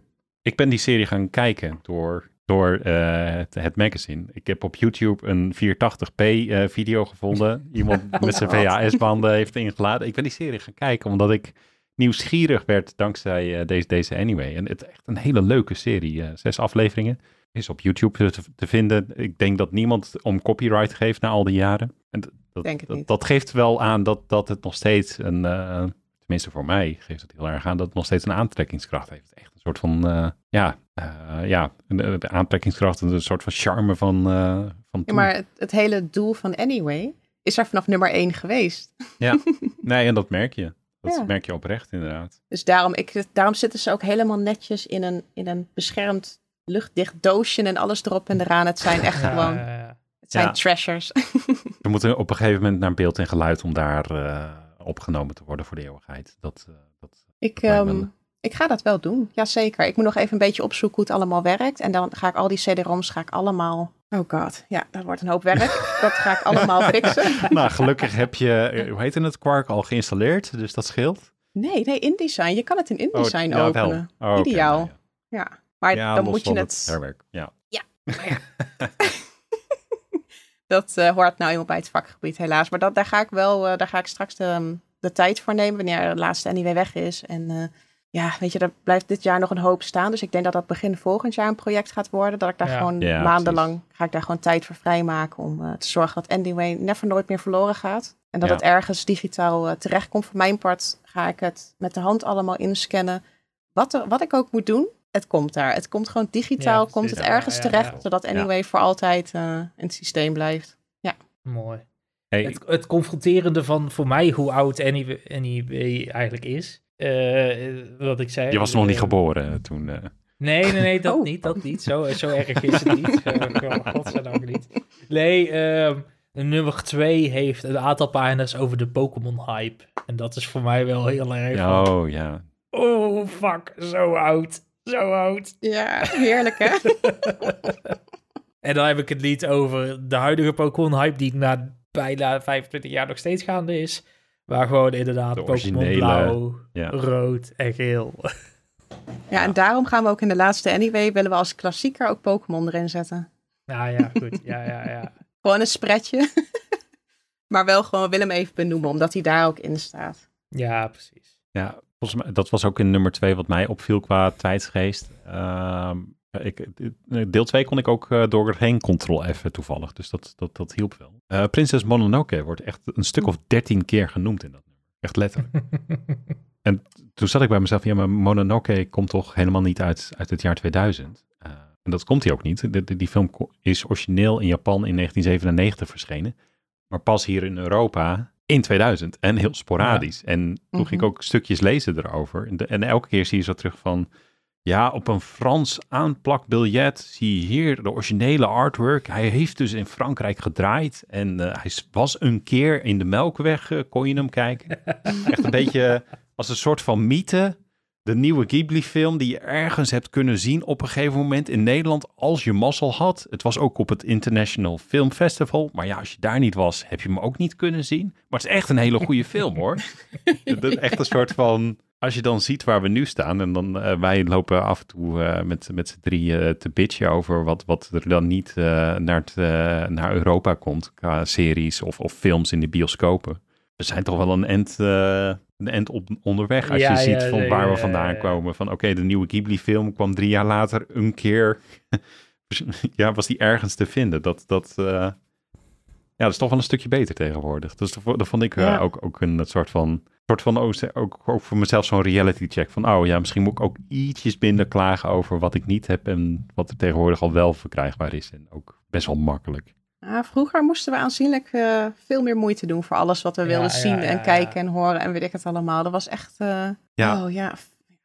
Ik ben die serie gaan kijken door, door eh, het, het magazine. Ik heb op YouTube een 480p eh, video gevonden. Iemand met zijn. VHS-banden heeft ingeladen. Ik ben die serie gaan kijken omdat ik nieuwsgierig werd dankzij eh, deze, deze anyway. En het is echt een hele leuke serie. eh, zes afleveringen. Is op YouTube te, te vinden. Ik denk dat niemand om copyright geeft na al die jaren. En d- dat, Denk het dat, niet. dat geeft wel aan dat, dat het nog steeds een... eh, tenminste voor mij geeft het heel erg aan dat het nog steeds een aantrekkingskracht heeft. Echt een soort van, eh, ja, eh, ja, een, een aantrekkingskracht, een soort van charme van, eh van Ja, maar het, het hele doel van Anyway is er vanaf nummer één geweest. Nee, en dat merk je. Dat Ja. merk je oprecht inderdaad. Dus daarom, ik, daarom zitten ze ook helemaal netjes in een, in een beschermd luchtdicht doosje en alles erop en eraan. Het zijn echt Ja, gewoon, ja, ja. Het zijn Ja. treasures. We moeten op een gegeven moment naar beeld en geluid om daar eh, opgenomen te worden voor de eeuwigheid. Dat, eh, dat, Ik, ehm, ik ga dat wel doen, jazeker. Ik moet nog even een beetje opzoeken hoe het allemaal werkt. En dan ga ik al die CD-ROMs ga ik allemaal... Oh god, ja, dat wordt een hoop werk. dat ga ik allemaal fixen. nou, gelukkig heb je, eh, hoe heette het, Quark al geïnstalleerd, dus dat scheelt. Nee, nee, InDesign. Je kan het in InDesign ja, wel. openen. Oh, oké, Ideaal. nou ja. Ja, maar Ja, dan moet je van het... herwerk. Ja. Dat eh, hoort nou eenmaal bij het vakgebied, helaas. Maar dat, daar ga ik wel, eh, daar ga ik straks de, de tijd voor nemen wanneer de laatste anyway weg is. En eh, ja, weet je, er blijft dit jaar nog een hoop staan. Dus ik denk dat dat begin volgend jaar een project gaat worden. Dat ik daar Ja. gewoon Ja, maandenlang ga ik daar gewoon tijd voor vrijmaken om eh, te zorgen dat anyway never nooit meer verloren gaat. En dat Ja. het ergens digitaal eh, terechtkomt. Voor mijn part ga ik het met de hand allemaal inscannen. Wat, er, wat ik ook moet doen, het komt daar. Het komt gewoon digitaal, Ja, komt het ergens Ja, ja, terecht, ja. zodat anyway voor altijd eh, in het systeem blijft. Mooi. Hey, Het, het confronterende van voor mij hoe oud NIW, NIW eigenlijk is. eh, wat ik zei. je was nog niet eh, geboren toen. eh. Nee, nee, nee, dat Oh. niet. Dat niet. Zo, zo erg is het niet. Uh, godzijdank niet. Nee, ehm, nummer 2 heeft een aantal pagina's over de Pokémon hype. En dat is voor mij wel heel erg. ja, oh ja. Oh, fuck. Zo oud. Zo oud. Ja, heerlijk hè? En dan heb ik het niet over de huidige Pokémon hype die na bijna 25 jaar nog steeds gaande is. Waar gewoon inderdaad De Pokémon blauw, ja. rood en geel. Ja, en daarom gaan we ook in de laatste Anyway, willen we als klassieker ook Pokémon erin zetten. Nou ja, goed. Ja, ja, ja. Gewoon een spretje. maar wel gewoon, we willen hem even benoemen, omdat hij daar ook in staat. Ja, precies. Ja, volgens mij, dat was ook in nummer twee wat mij opviel qua tijdsgeest. Ehm, ik, deel 2 kon ik ook uh, doorheen control even toevallig, dus dat, dat, dat hielp wel. Uh, Prinses Mononoke wordt echt een stuk of dertien keer genoemd in dat nummer. Echt letterlijk. en toen zat ik bij mezelf, ja, maar Mononoke komt toch helemaal niet uit, uit het jaar 2000? Uh, en dat komt hij ook niet. De, de, die film is origineel in Japan in 1997 verschenen. Maar pas hier in Europa in 2000. En heel sporadisch. Ja. En toen ging ik ook stukjes lezen erover. En, de, en, elke keer zie je zo terug van... Ja, op een Frans aanplakbiljet zie je hier de originele artwork. Hij heeft dus in Frankrijk gedraaid. En uh, hij was een keer in de Melkweg, uh, kon je hem kijken. Echt een beetje als een soort van mythe de nieuwe Ghibli-film die je ergens hebt kunnen zien op een gegeven moment in Nederland als je mazzel had. Het was ook op het International Film Festival, maar ja, als je daar niet was, heb je hem ook niet kunnen zien. Maar het is echt een hele goede film hoor. echt een soort van, als je dan ziet waar we nu staan en dan uh, wij lopen af en toe uh, met, met z'n drieën uh, te bitchen over wat, wat er dan niet naar, het, naar Europa komt qua series of, of films in de bioscopen. We zijn toch wel een end een end op, onderweg. Als ja, je ziet ja, van waar we vandaan komen. Van oké, okay, de nieuwe Ghibli-film kwam drie jaar later een keer. ja, was die ergens te vinden. Dat, dat, uh, ja, dat is toch wel een stukje beter tegenwoordig. Dus dat, dat vond ik uh, ook, ook een soort van. Soort van ook, ook, ook voor mezelf zo'n reality check. Van oh ja, misschien moet ik ook ietsjes minder klagen over wat ik niet heb. En wat er tegenwoordig al wel verkrijgbaar is. En ook best wel makkelijk. Ja, vroeger moesten we aanzienlijk uh, veel meer moeite doen voor alles wat we ja, wilden zien ja, en kijken en horen en weet ik het allemaal. Dat was echt, uh, ja. oh ja,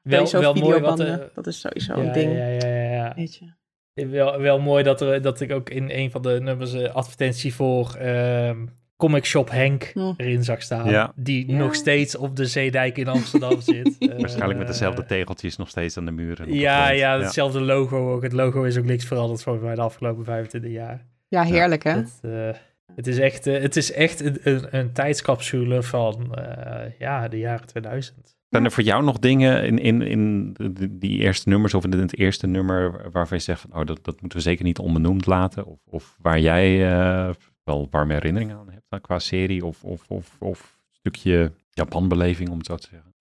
wel, wel mooi wat, uh, dat is sowieso een ding. Ja, ja, ja, ja. Weet je. Wel, wel mooi dat, er, dat ik ook in een van de nummers advertentie voor ehm, Comic Shop Henk erin zag staan. Die nog steeds op de Zeedijk in Amsterdam zit. Waarschijnlijk met dezelfde tegeltjes nog steeds aan de muren. Ja, ja, hetzelfde logo ook. Het logo is ook niks veranderd volgens mij de afgelopen 25 jaar. Ja, heerlijk hè? Het, uh, het is echt, uh, het is echt een, een, een tijdscapsule van uh, ja, de jaren 2000. Zijn er voor jou nog dingen in, in, in die eerste nummers of in het eerste nummer waarvan je zegt van oh, dat, dat moeten we zeker niet onbenoemd laten? Of, of waar jij wel warme herinneringen aan hebt qua serie of, of, of, of stukje Japanbeleving om het zo te zeggen?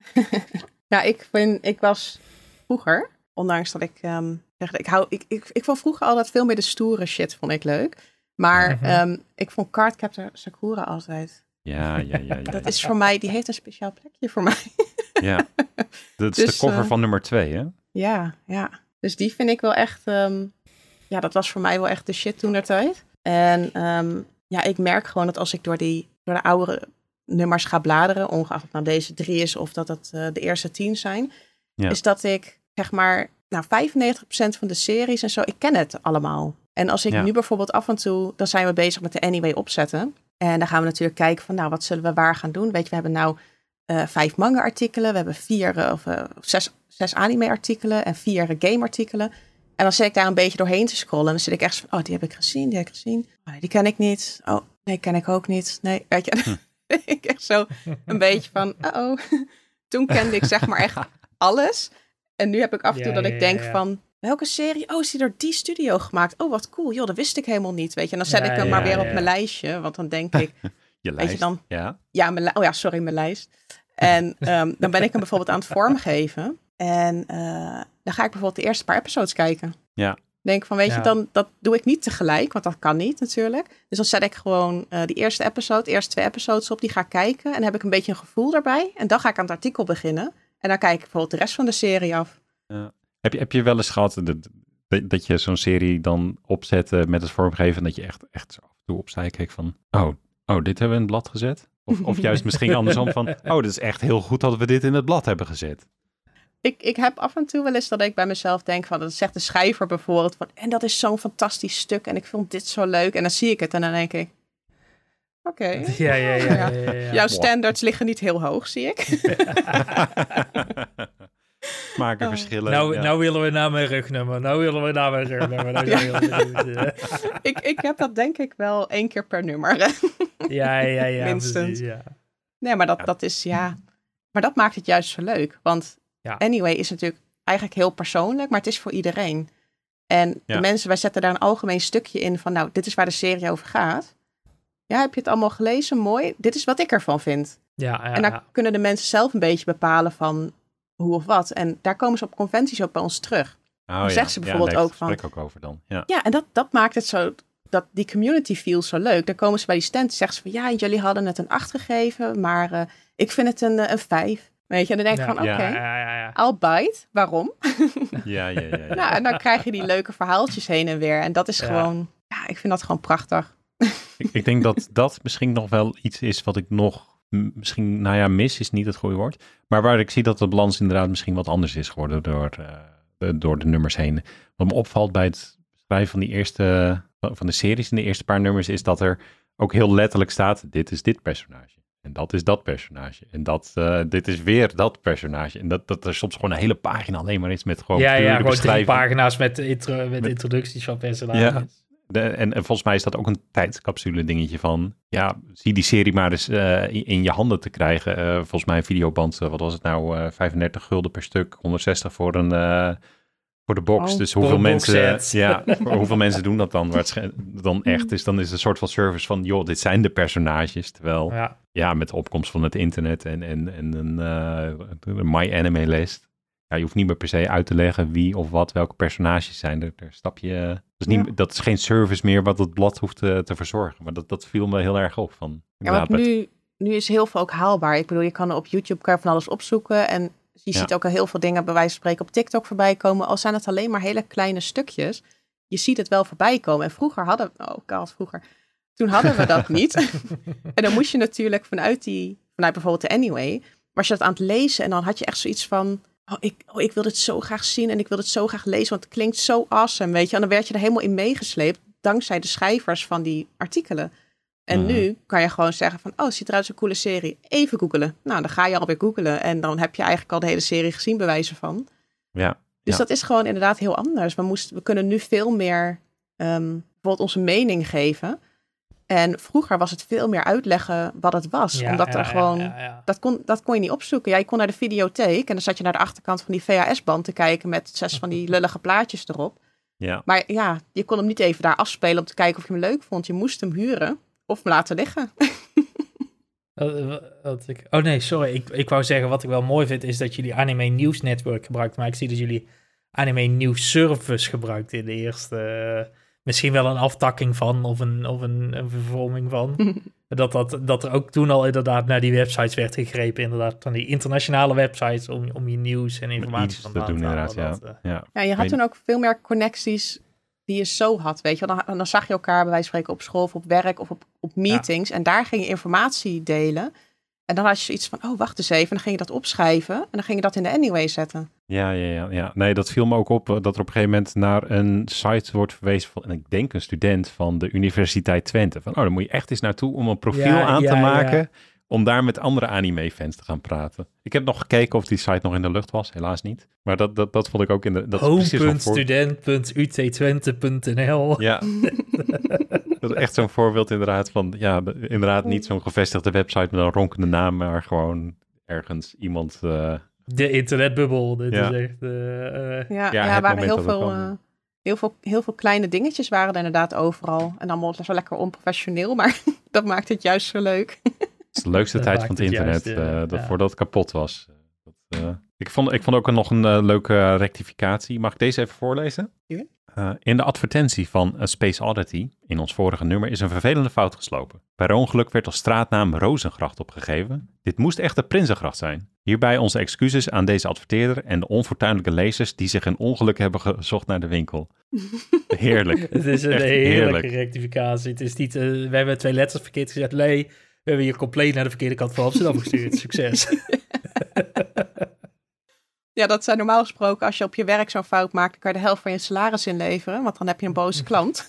ja, ik, ben, ik was vroeger, ondanks dat ik um, ik, hou, ik, ik, ik vond vroeger altijd veel meer de stoere shit, vond ik leuk. Maar mm -hmm. um, ik vond Cardcaptor Sakura altijd. Ja, ja, ja. ja dat is voor mij, die heeft een speciaal plekje voor mij. ja, dat is dus, de cover uh, van nummer twee, hè? Ja, ja. Dus die vind ik wel echt, um, ja, dat was voor mij wel echt de shit toen der tijd. En um, ja, ik merk gewoon dat als ik door, die, door de oudere nummers ga bladeren, ongeacht of nou deze drie is of dat het uh, de eerste tien zijn, ja. is dat ik zeg maar nou, 95% van de series en zo, ik ken het allemaal. En als ik ja. nu bijvoorbeeld af en toe, dan zijn we bezig met de Anyway opzetten. En dan gaan we natuurlijk kijken van, nou, wat zullen we waar gaan doen? Weet je, we hebben nou uh, vijf manga-artikelen, we hebben vier uh, of uh, zes, zes anime-artikelen en vier game-artikelen. En dan zit ik daar een beetje doorheen te scrollen. En dan zit ik echt van, oh, die heb ik gezien, die heb ik gezien. Oh, die ken ik niet. Oh, nee, ken ik ook niet. Nee, weet je. Hm. ik echt zo een beetje van, oh. Toen kende ik zeg maar echt alles. En nu heb ik af en toe ja, dat ik denk ja, van, welke serie? Oh, is die door die studio gemaakt? Oh, wat cool. Joh, dat wist ik helemaal niet. Weet je, en dan zet ik hem maar weer op mijn lijstje. Want dan denk ik, je lijst, weet je dan, ja. Ja, mijn, oh ja, sorry, mijn lijst. En um, dan ben ik hem bijvoorbeeld aan het vormgeven. En uh, dan ga ik bijvoorbeeld de eerste paar episodes kijken. Ja. Denk van, weet je, dan dat doe ik niet tegelijk, want dat kan niet natuurlijk. Dus dan zet ik gewoon uh, die eerste episode, de eerste twee episodes op, die ga ik kijken. En dan heb ik een beetje een gevoel daarbij. En dan ga ik aan het artikel beginnen. En dan kijk ik bijvoorbeeld de rest van de serie af. Ja. Heb, je, heb je wel eens gehad dat, dat je zo'n serie dan opzette met het vormgeven en dat je echt, echt zo af en toe opzij keek van, oh, oh, dit hebben we in het blad gezet? Of, of juist misschien andersom van, oh, dat is echt heel goed dat we dit in het blad hebben gezet. Ik, ik heb af en toe wel eens dat ik bij mezelf denk van, dat zegt de schrijver bijvoorbeeld van, en dat is zo'n fantastisch stuk en ik vond dit zo leuk. En dan zie ik het en dan denk ik, Oké. Okay. Ja, ja, ja, ja, ja, ja. Jouw standards liggen niet heel hoog, zie ik. Maken oh. verschillen. Nou, ja. nou willen we naar mijn rugnummer. Nou willen we naar mijn rugnummer. Nou ja. ik, ik heb dat denk ik wel één keer per nummer. ja, ja, ja. Minstens. Precies, ja. Nee, maar dat, dat is ja. Maar dat maakt het juist zo leuk. Want Anyway is natuurlijk eigenlijk heel persoonlijk, maar het is voor iedereen. En de mensen, wij zetten daar een algemeen stukje in van, nou, dit is waar de serie over gaat. Ja, heb je het allemaal gelezen? Mooi. Dit is wat ik ervan vind. Ja, ja en dan ja. kunnen de mensen zelf een beetje bepalen van hoe of wat. En daar komen ze op conventies ook bij ons terug. Oh, dan ja. zeggen ze bijvoorbeeld ook van. ook over dan. Ja, ja en dat, dat maakt het zo dat die community feel zo leuk. Dan komen ze bij die stand en zeggen ze van ja, jullie hadden het een 8 gegeven, maar uh, ik vind het een, een 5. Weet je, en dan denk ik Ja. van oké, Ja, ja, ja, ja. I'll bite. Waarom? Ja, ja, ja. ja. Nou, en dan krijg je die leuke verhaaltjes heen en weer. En dat is gewoon, ja, ik vind dat gewoon prachtig. Ik, ik denk dat dat misschien nog wel iets is wat ik nog misschien, nou ja, mis is niet het goede woord. Maar waar ik zie dat de balans inderdaad misschien wat anders is geworden door, eh, de, door de nummers heen. Wat me opvalt bij het schrijven van die eerste, van de series in de eerste paar nummers, is dat er ook heel letterlijk staat, dit is dit personage. En dat is dat personage. En dat, eh, dit is weer dat personage. En dat, dat er soms gewoon een hele pagina alleen maar is met gewoon ja, ja, gewoon drie pagina's met, intro, met, Met- introducties van personages. Ja. De, en, en volgens mij is dat ook een tijdscapsule dingetje van, ja, zie die serie maar eens eh, in, in je handen te krijgen. Eh, volgens mij een videoband, eh, wat was het nou, eh 35 gulden per stuk, 160 voor een, voor de box. Oh, dus hoeveel mensen, ja, hoeveel mensen doen dat dan? Waarschijn- dan echt is, dan is het een soort van service van, joh, dit zijn de personages. Terwijl, Ja. ja, met de opkomst van het internet en, en, en een, My Anime lijst. Ja, je hoeft niet meer per se uit te leggen wie of wat, welke personages zijn. Daar stap je, dat, is niet, Ja. dat is geen service meer wat het blad hoeft te, te verzorgen. Maar dat, dat viel me heel erg op. Van, Ja, want nu, nu is heel veel ook haalbaar. Ik bedoel, je kan op YouTube kan van alles opzoeken. En je Ja. ziet ook al heel veel dingen bij wijze van spreken op TikTok voorbij komen. Al zijn het alleen maar hele kleine stukjes. Je ziet het wel voorbij komen. En vroeger hadden we... Oh god, vroeger. Toen hadden we dat niet. en dan moest je natuurlijk vanuit die... Vanuit bijvoorbeeld de Anyway... Was je dat aan het lezen en dan had je echt zoiets van... Oh ik, oh, ik wil dit zo graag zien en ik wil het zo graag lezen, want het klinkt zo awesome, weet je. En dan werd je er helemaal in meegesleept, dankzij de schrijvers van die artikelen. En Mhm. nu kan je gewoon zeggen van, oh, het ziet eruit als een coole serie. Even googelen. Nou, dan ga je alweer googelen en dan heb je eigenlijk al de hele serie gezien, bij wijze van. ja, Dus Ja. dat is gewoon inderdaad heel anders. We, moesten, we kunnen nu veel meer ehm, bijvoorbeeld onze mening geven. En vroeger was het veel meer uitleggen wat het was. Ja, omdat ja, er gewoon... ja, ja. Dat, kon, dat kon je niet opzoeken. Ja, je kon naar de videotheek en dan zat je naar de achterkant van die VHS-band te kijken met zes van die lullige plaatjes erop. ja. Maar ja, je kon hem niet even daar afspelen om te kijken of je hem leuk vond. Je moest hem huren of hem laten liggen. Wat- wat- wat ik, oh nee, sorry. Ik, ik wou zeggen, wat ik wel mooi vind, is dat jullie Anime News Network gebruikt. Maar ik zie dat jullie Anime News Service gebruikt in de eerste. Misschien wel een aftakking van, of een, of een, een vervorming van. dat, dat, dat er ook toen al inderdaad naar die websites werd gegrepen. Inderdaad, van die internationale websites om, om je nieuws en informatie van te doen inderdaad, ja. Dat, eh, ja. Ja, je had toen ook veel meer connecties die je zo had, weet je. Dan, dan zag je elkaar bij wijze van spreken op school of op werk of op, op meetings. En daar ging je informatie delen. En dan had je zoiets van, oh, wacht eens even. En dan ging je dat opschrijven en dan ging je dat in de anyway zetten. Ja, ja, ja, ja. Nee, dat viel me ook op eh, dat er op een gegeven moment naar een site wordt verwezen van, en ik denk een student van de Universiteit Twente. Van, oh, dan moet je echt eens naartoe om een profiel Ja, aan ja, te ja. maken, om daar met andere anime-fans te gaan praten. Ik heb nog gekeken of die site nog in de lucht was, helaas niet. Maar dat, dat, dat vond ik ook in de... Dat is precies zo'n voor- Home.student.utwente.nl Ja, dat is echt zo'n voorbeeld inderdaad van, ja, de- inderdaad niet zo'n gevestigde website met een ronkende naam, maar gewoon ergens iemand... eh, De internetbubbel. Dit Ja. is echt... eh, eh, Ja, Ja, ja, het er waren heel veel, eh, heel, veel, heel veel kleine dingetjes waren er inderdaad overal. En allemaal wel lekker onprofessioneel, maar dat maakt het juist zo leuk. Het is de leukste Dat tijd van het het internet, juist, dat, ja. voordat het kapot was. Dat, eh, ik, vond, ik vond ook nog een leuke rectificatie. Mag ik deze even voorlezen? Ja. Eh, in de advertentie van A Space Oddity, in ons vorige nummer, is een vervelende fout geslopen. Per ongeluk werd als straatnaam Rozengracht opgegeven. Dit moest echter Prinsengracht zijn. Hierbij onze excuses aan deze adverteerder en de onfortuinlijke lezers die zich een ongeluk hebben gezocht naar de winkel. Heerlijk. Het is een Echt heerlijke heerlijk. rectificatie. Het is niet, eh, we hebben twee letters verkeerd gezet. Nee, we hebben je compleet naar de verkeerde kant van Amsterdam gestuurd. Succes. Ja, dat zijn normaal gesproken, als je op je werk zo'n fout maakt, dan kan je de helft van je salaris inleveren, want dan heb je een boze klant.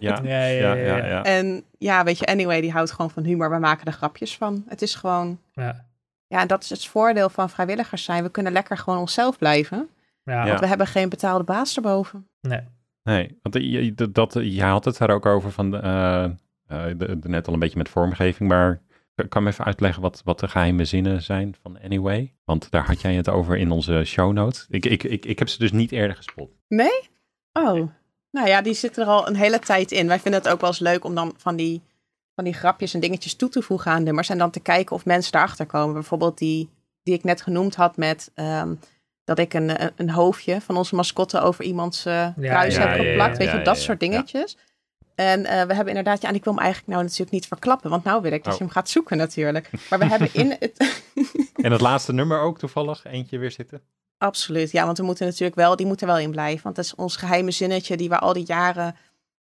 Ja, Ja, ja, ja. ja, En ja, weet je, anyway, die houdt gewoon van humor. We maken er grapjes van. Het is gewoon, Ja, ja, en dat is het voordeel van vrijwilligers zijn. We kunnen lekker gewoon onszelf blijven, ja, Ja. want we hebben geen betaalde baas erboven. nee. Nee, want je, dat, je had het daar ook over van de, eh, eh, de, de- net al een beetje met vormgeving, maar kan me even uitleggen wat, wat de geheime zinnen zijn van Anyway? Want daar had jij het over in onze show notes. Ik, ik, ik, ik heb ze dus niet eerder gespot. Oh, nou ja, die zitten er al een hele tijd in. Wij vinden het ook wel eens leuk om dan van die, van die grapjes en dingetjes toe te voegen aan nummers. En dan te kijken of mensen erachter komen. Bijvoorbeeld die, die ik net genoemd had met ehm, dat ik een, een, hoofdje van onze mascotte over iemands eh, kruis ja, heb ja, geplakt. ja, Weet je, ja, dat ja, soort ja. dingetjes. En eh, we hebben inderdaad, ja, en ik wil hem eigenlijk nou natuurlijk niet verklappen, want nou wil ik dat Oh. je hem gaat zoeken natuurlijk. Maar we hebben in het, En het laatste nummer ook toevallig, eentje weer zitten. absoluut, ja, want we moeten natuurlijk wel, die moet er wel in blijven. Want dat is ons geheime zinnetje die we al die jaren,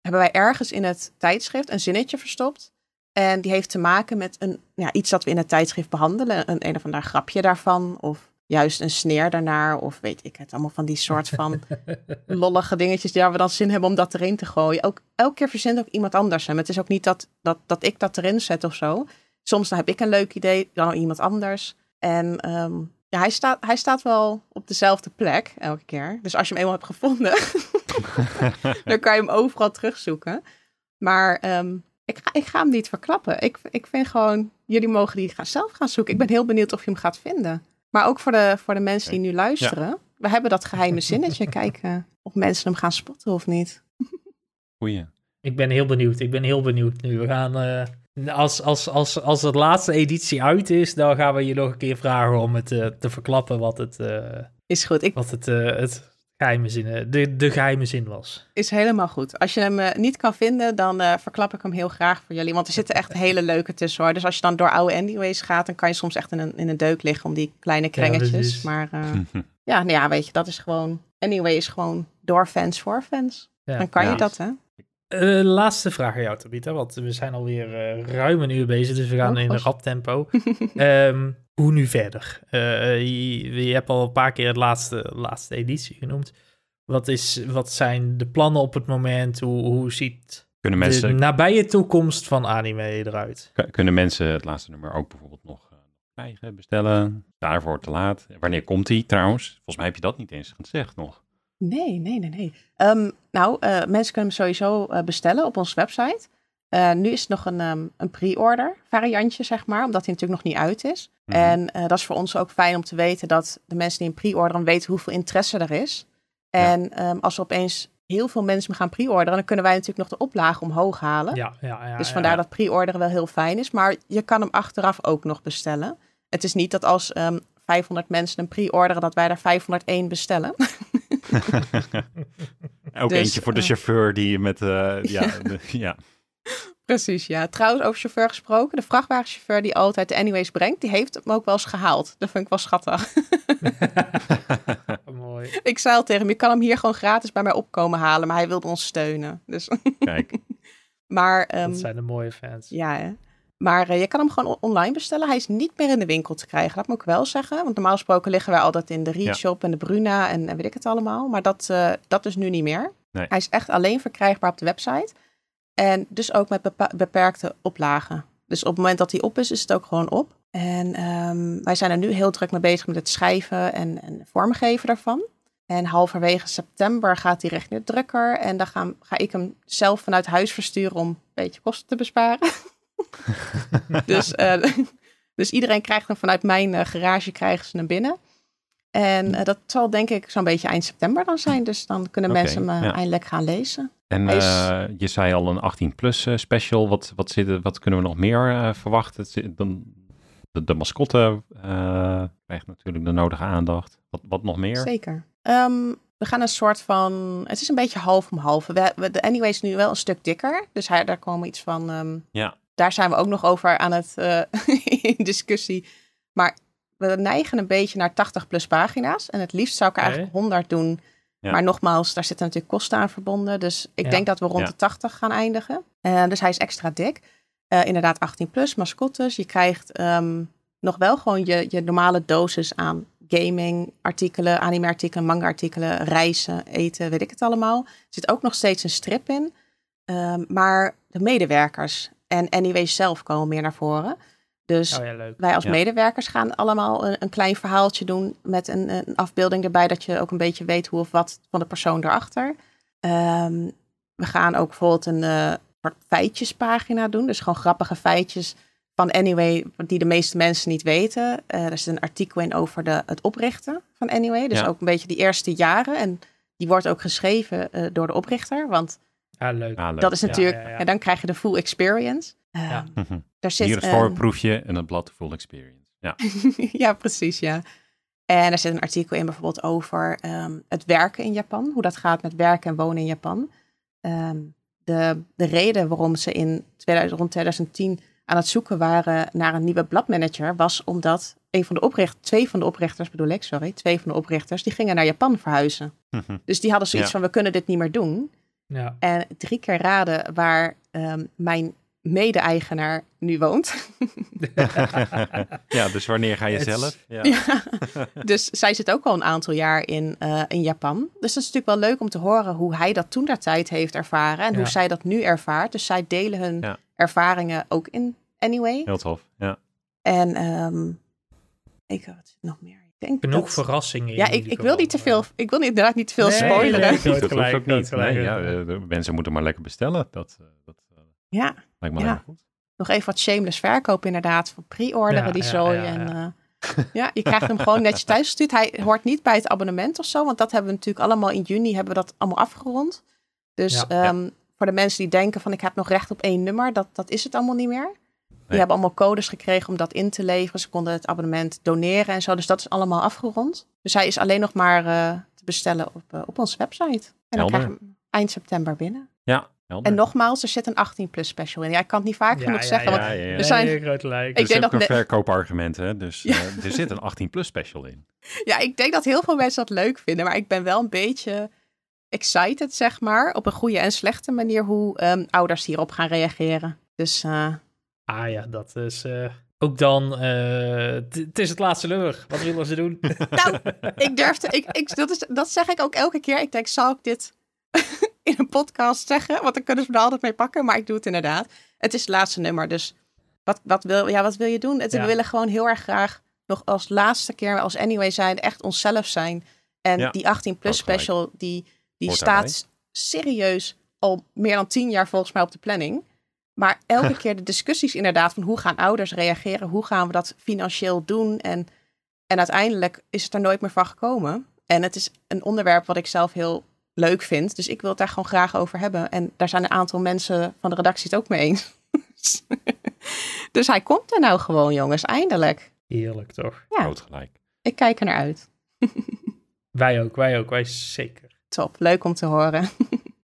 hebben wij ergens in het tijdschrift een zinnetje verstopt. En die heeft te maken met een, ja, iets dat we in het tijdschrift behandelen, een, een of ander grapje daarvan, of juist een sneer daarnaar, of weet ik het, allemaal van die soort van lollige dingetjes waar we dan zin hebben om dat erin te gooien. Ook, elke keer verzint ook iemand anders hem. Het is ook niet dat, dat, dat ik dat erin zet of zo. Soms dan heb ik een leuk idee, dan iemand anders. En ehm, ja, hij staat, hij staat wel op dezelfde plek elke keer. Dus als je hem eenmaal hebt gevonden, dan kan je hem overal terugzoeken. Maar ehm, ik, ga, ik ga hem niet verklappen. Ik, ik vind gewoon, jullie mogen die gaan zelf gaan zoeken. Ik ben heel benieuwd of je hem gaat vinden. Maar ook voor de, voor de mensen die nu luisteren. We hebben dat geheime zinnetje. Kijken of mensen hem gaan spotten of niet. Goeie. Ik ben heel benieuwd. Ik ben heel benieuwd nu. We gaan. eh, als, als, als, als de laatste editie uit is, dan gaan we je nog een keer vragen om het eh, te verklappen wat het, eh, Is goed. Ik, wat het, eh, het geheime zin, eh, de, de geheime zin was. is helemaal goed. Als je hem eh, niet kan vinden, dan eh, verklap ik hem heel graag voor jullie. Want er zitten echt hele leuke tussen hoor. Dus als je dan door oude anyways gaat, dan kan je soms echt in een, in een deuk liggen om die kleine Ja, krengetjes. is- Maar eh, ja, nou ja, weet je, dat is gewoon... Anyway is gewoon door fans voor fans. Ja. Dan kan Ja. je dat, hè? Eh, laatste vraag aan jou, Tabita, want we zijn alweer eh ruim een uur bezig, dus we gaan Oh, in een rap tempo. Ehm, hoe nu verder? Eh, je, je hebt al een paar keer het laatste, laatste editie genoemd. Wat, is, wat zijn de plannen op het moment? Hoe, hoe ziet Kunnen de mensen, nabije toekomst van anime eruit? kunnen mensen het laatste nummer ook bijvoorbeeld nog eh, krijgen, bestellen? Daarvoor te laat. Wanneer komt die trouwens? Volgens mij heb je dat niet eens gezegd nog. Nee, nee, nee, nee. Ehm, nou, eh, mensen kunnen hem sowieso bestellen op onze website. Eh, nu is het nog een, ehm, een pre-order variantje, zeg maar, omdat hij natuurlijk nog niet uit is. Mhm. En eh, dat is voor ons ook fijn om te weten dat de mensen die een pre-orderen weten hoeveel interesse er is. En ehm, als er opeens heel veel mensen gaan pre-orderen, dan kunnen wij natuurlijk nog de oplage omhoog halen. Ja, ja, ja. dus ja. vandaar dat pre-orderen wel heel fijn is. Maar je kan hem achteraf ook nog bestellen. Het is niet dat als ehm 500 mensen een pre-orderen, dat wij daar 501 bestellen. ook Dus, eentje voor de eh, chauffeur die met... eh, ja, de- ja. Precies, ja. Trouwens, over chauffeur gesproken. De vrachtwagenchauffeur die altijd de Anyways brengt, die heeft hem ook wel eens gehaald. Dat vind ik wel schattig. Mooi. ik zei al tegen hem, je kan hem hier gewoon gratis bij mij opkomen halen, maar hij wilde ons steunen. Dus, Kijk, maar ehm, Dat zijn de mooie fans. ja, hè. Maar eh, je kan hem gewoon on- online bestellen. Hij is niet meer in de winkel te krijgen, dat moet ik wel zeggen. Want normaal gesproken liggen wij altijd in de Read Ja. Shop en de Bruna en, en weet ik het allemaal. Maar dat, eh, dat is nu niet meer. Nee. Hij is echt alleen verkrijgbaar op de website. En dus ook met beperkte oplagen. Dus op het moment dat hij op is, is het ook gewoon op. En ehm, wij zijn er nu heel druk mee bezig met het schrijven en, en vormgeven daarvan. En halverwege september gaat hij richting de drukker. En dan ga, ga ik hem zelf vanuit huis versturen om een beetje kosten te besparen. dus, eh, dus iedereen krijgt hem vanuit mijn eh, garage krijgen ze hem binnen. En eh, dat zal denk ik zo'n beetje eind september dan zijn. Dus dan kunnen mensen hem eh, ja. eindelijk gaan lezen. en is- eh, je zei al een 18-plus special. Wat, wat, zit, wat kunnen we nog meer verwachten? Zit- dan, de, de mascotte krijgt natuurlijk de nodige aandacht. Wat, wat nog meer? Zeker. Ehm, we gaan een soort van. Het is een beetje half om half. We, we, de Anyway is nu wel een stuk dikker. Dus hij, daar komen iets van. ehm, Ja. Daar zijn we ook nog over aan het eh, in discussie. Maar we neigen een beetje naar 80 plus pagina's. En het liefst zou ik er eigenlijk 100 doen. Ja. Maar nogmaals, daar zitten natuurlijk kosten aan verbonden. Dus ik Ja. denk dat we rond Ja. de 80 gaan eindigen. Eh, dus hij is extra dik. Eh, inderdaad, 18 plus, mascottes. Je krijgt ehm, nog wel gewoon je, je normale dosis aan gaming artikelen, anime artikelen, manga artikelen, reizen, eten, weet ik het allemaal. Er zit ook nog steeds een strip in. Ehm, maar de medewerkers en Anyway zelf komen meer naar voren. Dus Oh ja, wij als Ja. medewerkers gaan allemaal een, een klein verhaaltje doen met een, een afbeelding erbij, dat je ook een beetje weet hoe of wat van de persoon erachter. Ehm, we gaan ook bijvoorbeeld een eh, soort feitjespagina doen, dus gewoon grappige feitjes van Anyway, die de meeste mensen niet weten. Eh, er zit een artikel in over de, het oprichten van Anyway, dus Ja. ook een beetje die eerste jaren. En die wordt ook geschreven eh, door de oprichter, want Ja, leuk. Ja, leuk. dat is natuurlijk, ja, ja. en dan krijg je de full experience. Ehm, Ja. Mhm. Daar zit Hier het een- voorproefje en het blad de full experience. Ja. ja, precies, ja. En er zit een artikel in bijvoorbeeld over ehm, het werken in Japan. Hoe dat gaat met werken en wonen in Japan. Ehm, de, de reden waarom ze in 2000, rond 2010 aan het zoeken waren naar een nieuwe bladmanager, was omdat een van de oprichters, twee van de oprichters bedoel ik, sorry, twee van de oprichters, die gingen naar Japan verhuizen. Mhm. Dus die hadden zoiets Ja. van, we kunnen dit niet meer doen. Ja. En drie keer raden waar ehm, mijn mede-eigenaar nu woont. ja, dus wanneer ga je zelf? Ja. Ja. dus zij zit ook al een aantal jaar in, eh, in Japan. Dus dat is natuurlijk wel leuk om te horen hoe hij dat toen der tijd heeft ervaren. En Ja. hoe zij dat nu ervaart. Dus zij delen hun Ja. ervaringen ook in Anyway. Heel tof. Ja. En ehm, ik wat er nog meer. Denk Genoeg dat- verrassingen. in Ja, ik, ik wil niet te geval. veel. Ik wil inderdaad niet te veel Nee, spoileren. nee, Dat gelijk, ook niet. Nee, ja, eh, de mensen moeten maar lekker bestellen. Dat, eh, dat eh, Ja, lijkt me Ja. goed. nog even wat shameless verkoop inderdaad. Van pre-orderen Ja, die ja, zooi. ja, en, ja. eh, ja, je krijgt hem gewoon netjes thuis gestuurd. Hij hoort niet bij het abonnement of zo. Want dat hebben we natuurlijk allemaal in juni hebben we dat allemaal afgerond. Dus Ja. ehm, voor de mensen die denken van ik heb nog recht op één nummer. Dat, dat is het allemaal niet meer. Die Nee. hebben allemaal codes gekregen om dat in te leveren. Ze konden het abonnement doneren en zo. Dus dat is allemaal afgerond. Dus hij is alleen nog maar eh, te bestellen op, eh, op onze website. En dan krijg je hem eind september binnen. Ja, helder. En nogmaals, er zit een 18 plus special in. Ja, ik kan het niet vaak Ja, genoeg ja, zeggen. ja, Want ja, ja, ja. er zijn- Nee, groot gelijk. Ik Dat is denk ook dat een verkoopargument, hè? Dus Ja. eh, er zit een 18-plus special in. Ja, ik denk dat heel veel mensen dat leuk vinden, maar ik ben wel een beetje excited, zeg maar, op een goede en slechte manier hoe ehm, ouders hierop gaan reageren. Dus eh, Ah ja, dat is... eh, ook dan, eh, het is het laatste nummer. Wat willen ze doen? nou, ik durfde, ik, ik, dat, is, dat zeg ik ook elke keer. Ik denk, zal ik dit in een podcast zeggen? Want dan kunnen ze me er altijd mee pakken, maar ik doe het inderdaad. Het is het laatste nummer, dus wat, wat, wil, ja, wat wil je doen? Het, Ja. We willen gewoon heel erg graag nog als laatste keer, als Anyway zijn, echt onszelf zijn. En Ja, die 18 plus dat gelijk. special, die, die Hoort staat serieus al meer dan tien jaar volgens mij op de planning. Maar elke keer de discussies inderdaad van hoe gaan ouders reageren? Hoe gaan we dat financieel doen? En, en uiteindelijk is het er nooit meer van gekomen. En het is een onderwerp wat ik zelf heel leuk vind. Dus ik wil het daar gewoon graag over hebben. En daar zijn een aantal mensen van de redactie het ook mee eens. dus hij komt er nou gewoon, jongens, eindelijk. Heerlijk, toch? Ja. Groot gelijk. Ik kijk er naar uit. Wij ook, wij ook, wij zeker. Top, leuk om te horen.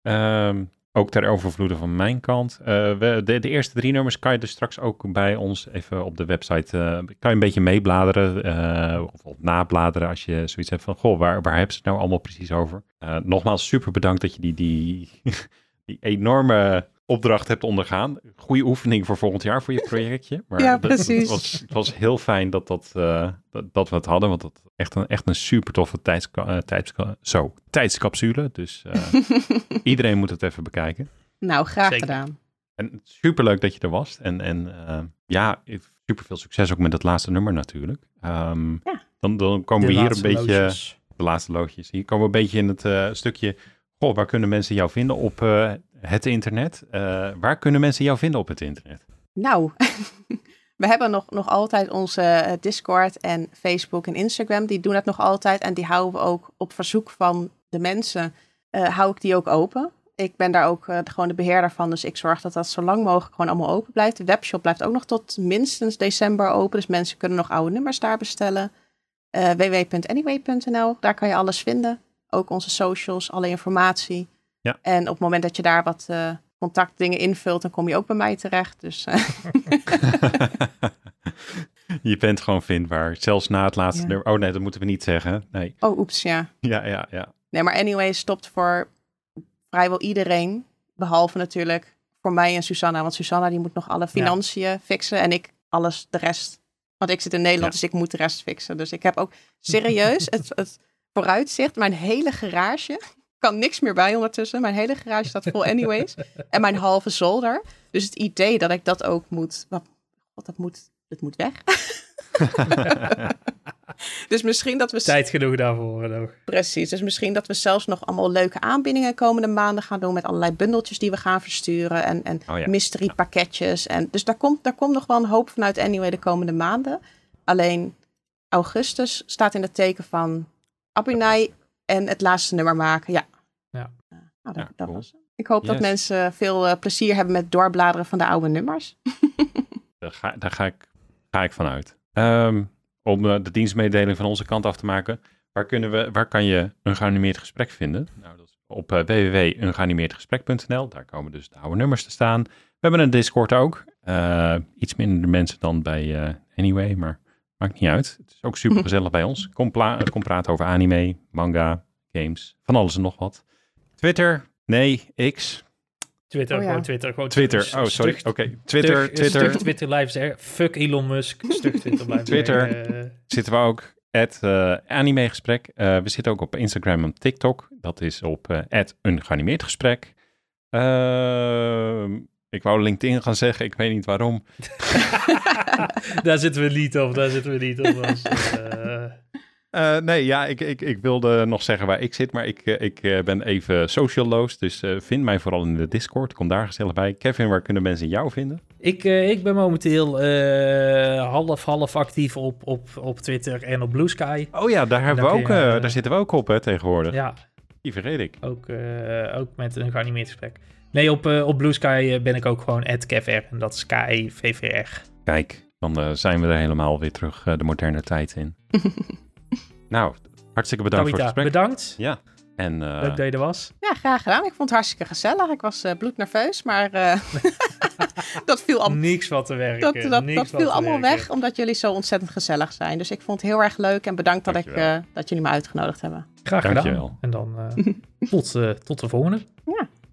Ehm, ook ter overvloede van mijn kant. Eh, de, de eerste drie nummers kan je dus straks ook bij ons even op de website. eh, kan je een beetje meebladeren eh, of, of nabladeren als je zoiets hebt van: Goh, waar, waar hebben ze het nou allemaal precies over? Nogmaals, super bedankt dat je die, die, die enorme opdracht hebt ondergaan. Goede oefening voor volgend jaar voor je projectje. Maar Ja, dat- precies. Het was, het was heel fijn dat, dat, eh, dat, dat we het hadden, want dat echt een, echt een super toffe tijdska, eh, tijdska- zo, tijdscapsule. Dus eh, iedereen moet het even bekijken. nou, graag Zeker. gedaan. En superleuk dat je er was. En, en eh, ja, super veel succes ook met het laatste nummer natuurlijk. Ehm, Ja. dan, dan komen we hier een beetje, loodjes. de laatste loodjes. Hier komen we een beetje in het eh, stukje, waar kunnen mensen jou vinden op eh, het internet? Eh, waar kunnen mensen jou vinden op het internet? Nou, we hebben nog, nog altijd onze eh, Discord en Facebook en Instagram. Die doen het nog altijd en die houden we ook op verzoek van de mensen. hou ik die ook open. Ik ben daar ook gewoon de beheerder van, dus ik zorg dat dat zo lang mogelijk gewoon allemaal open blijft. De webshop blijft ook nog tot minstens december open, dus mensen kunnen nog oude nummers daar bestellen. Www.anyway.nl, daar kan je alles vinden. Ook onze socials, alle informatie. Ja. En op het moment dat je daar wat eh, contactdingen invult, dan kom je ook bij mij terecht. Dus eh, je bent gewoon vindbaar, zelfs na het laatste Ja. nummer. Oh nee, dat moeten we niet zeggen. Nee, oh, oeps, ja. ja, ja, ja. Nee, maar anyway, stopt voor vrijwel iedereen. Behalve natuurlijk voor mij en Susanna. Want Susanna die moet nog alle financiën fixen. En ik alles de rest. Want ik zit in Nederland, Ja. dus ik moet de rest fixen. Dus ik heb ook serieus het, het vooruitzicht. Mijn hele garage kan niks meer bij ondertussen. Mijn hele garage staat vol anyways. en mijn halve zolder. Dus het idee dat ik dat ook moet... Wat, wat dat moet... Het moet weg. dus misschien dat we Tijd genoeg daarvoor nog. Precies, dus misschien dat we zelfs nog allemaal leuke aanbiedingen komende maanden gaan doen met allerlei bundeltjes die we gaan versturen en, en Oh ja. mystery pakketjes. En, dus daar komt, daar komt nog wel een hoop vanuit Anyway de komende maanden. Alleen augustus staat in het teken van Abunai en het laatste nummer maken. Ja. Ja. Nou, dat, Ja, dat cool. was het. Ik hoop dat mensen veel eh, plezier hebben met doorbladeren van de oude nummers. Daar ga, daar ga, ik, ga ik van uit. Ehm, om eh, de dienstmededeling van onze kant af te maken. Waar, kunnen we, waar kan je een geanimeerd gesprek vinden? Nou, dat is op uh, www.ungeanimeerdgesprek.nl. Daar komen dus de oude nummers te staan. We hebben een Discord ook. Uh, iets minder mensen dan bij uh, Anyway, maar maakt niet uit. Het is ook super gezellig bij ons. Kom, kom praten over anime, manga, games, van alles en nog wat. Twitter, nee, X. Twitter, oh, ja. gewoon Twitter. Gewoon Twitter, oh sorry. Oké, okay. Twitter, stug, Twitter. Stug Twitter blijven zeggen. Fuck Elon Musk. Stug Twitter blijven Twitter uh, zitten we ook. At uh, animegesprek. Uh, we zitten ook op Instagram en TikTok. Dat is op uh, een geanimeerd gesprek. Ik wou LinkedIn gaan zeggen, ik weet niet waarom. daar zitten we niet op, daar zitten we niet op. Als, uh, nee, ja, ik, ik, ik wilde nog zeggen waar ik zit, maar ik, ik ben even socialloos. Dus vind mij vooral in de Discord. Kom daar gezellig bij. Kevin, waar kunnen mensen jou vinden? Ik, uh, ik ben momenteel half-half actief op, op, op Twitter en op Blue Sky. Oh ja, daar, hebben we ook, je, daar zitten we ook op hè, tegenwoordig. Ja. Die vergeet ik. Ook, ook met een geanimeerd gesprek. Nee, op, op Blue Sky ben ik ook gewoon @kevr en dat is K-E-V-V-R. Kijk, dan zijn we er helemaal weer terug de moderne tijd in. Nou, hartstikke bedankt Tabita, voor het gesprek. bedankt. Ja. En, uh... Leuk dat je er was. Ja, graag gedaan. Ik vond het hartstikke gezellig. Ik was uh, bloednerveus, maar uh, dat viel allemaal... Niks wat te werken. Dat, dat, viel allemaal werken. weg, omdat jullie zo ontzettend gezellig zijn. Dus ik vond het heel erg leuk en bedankt dat, ik, dat jullie me uitgenodigd hebben. Graag gedaan. En dan tot, tot de volgende. Ja,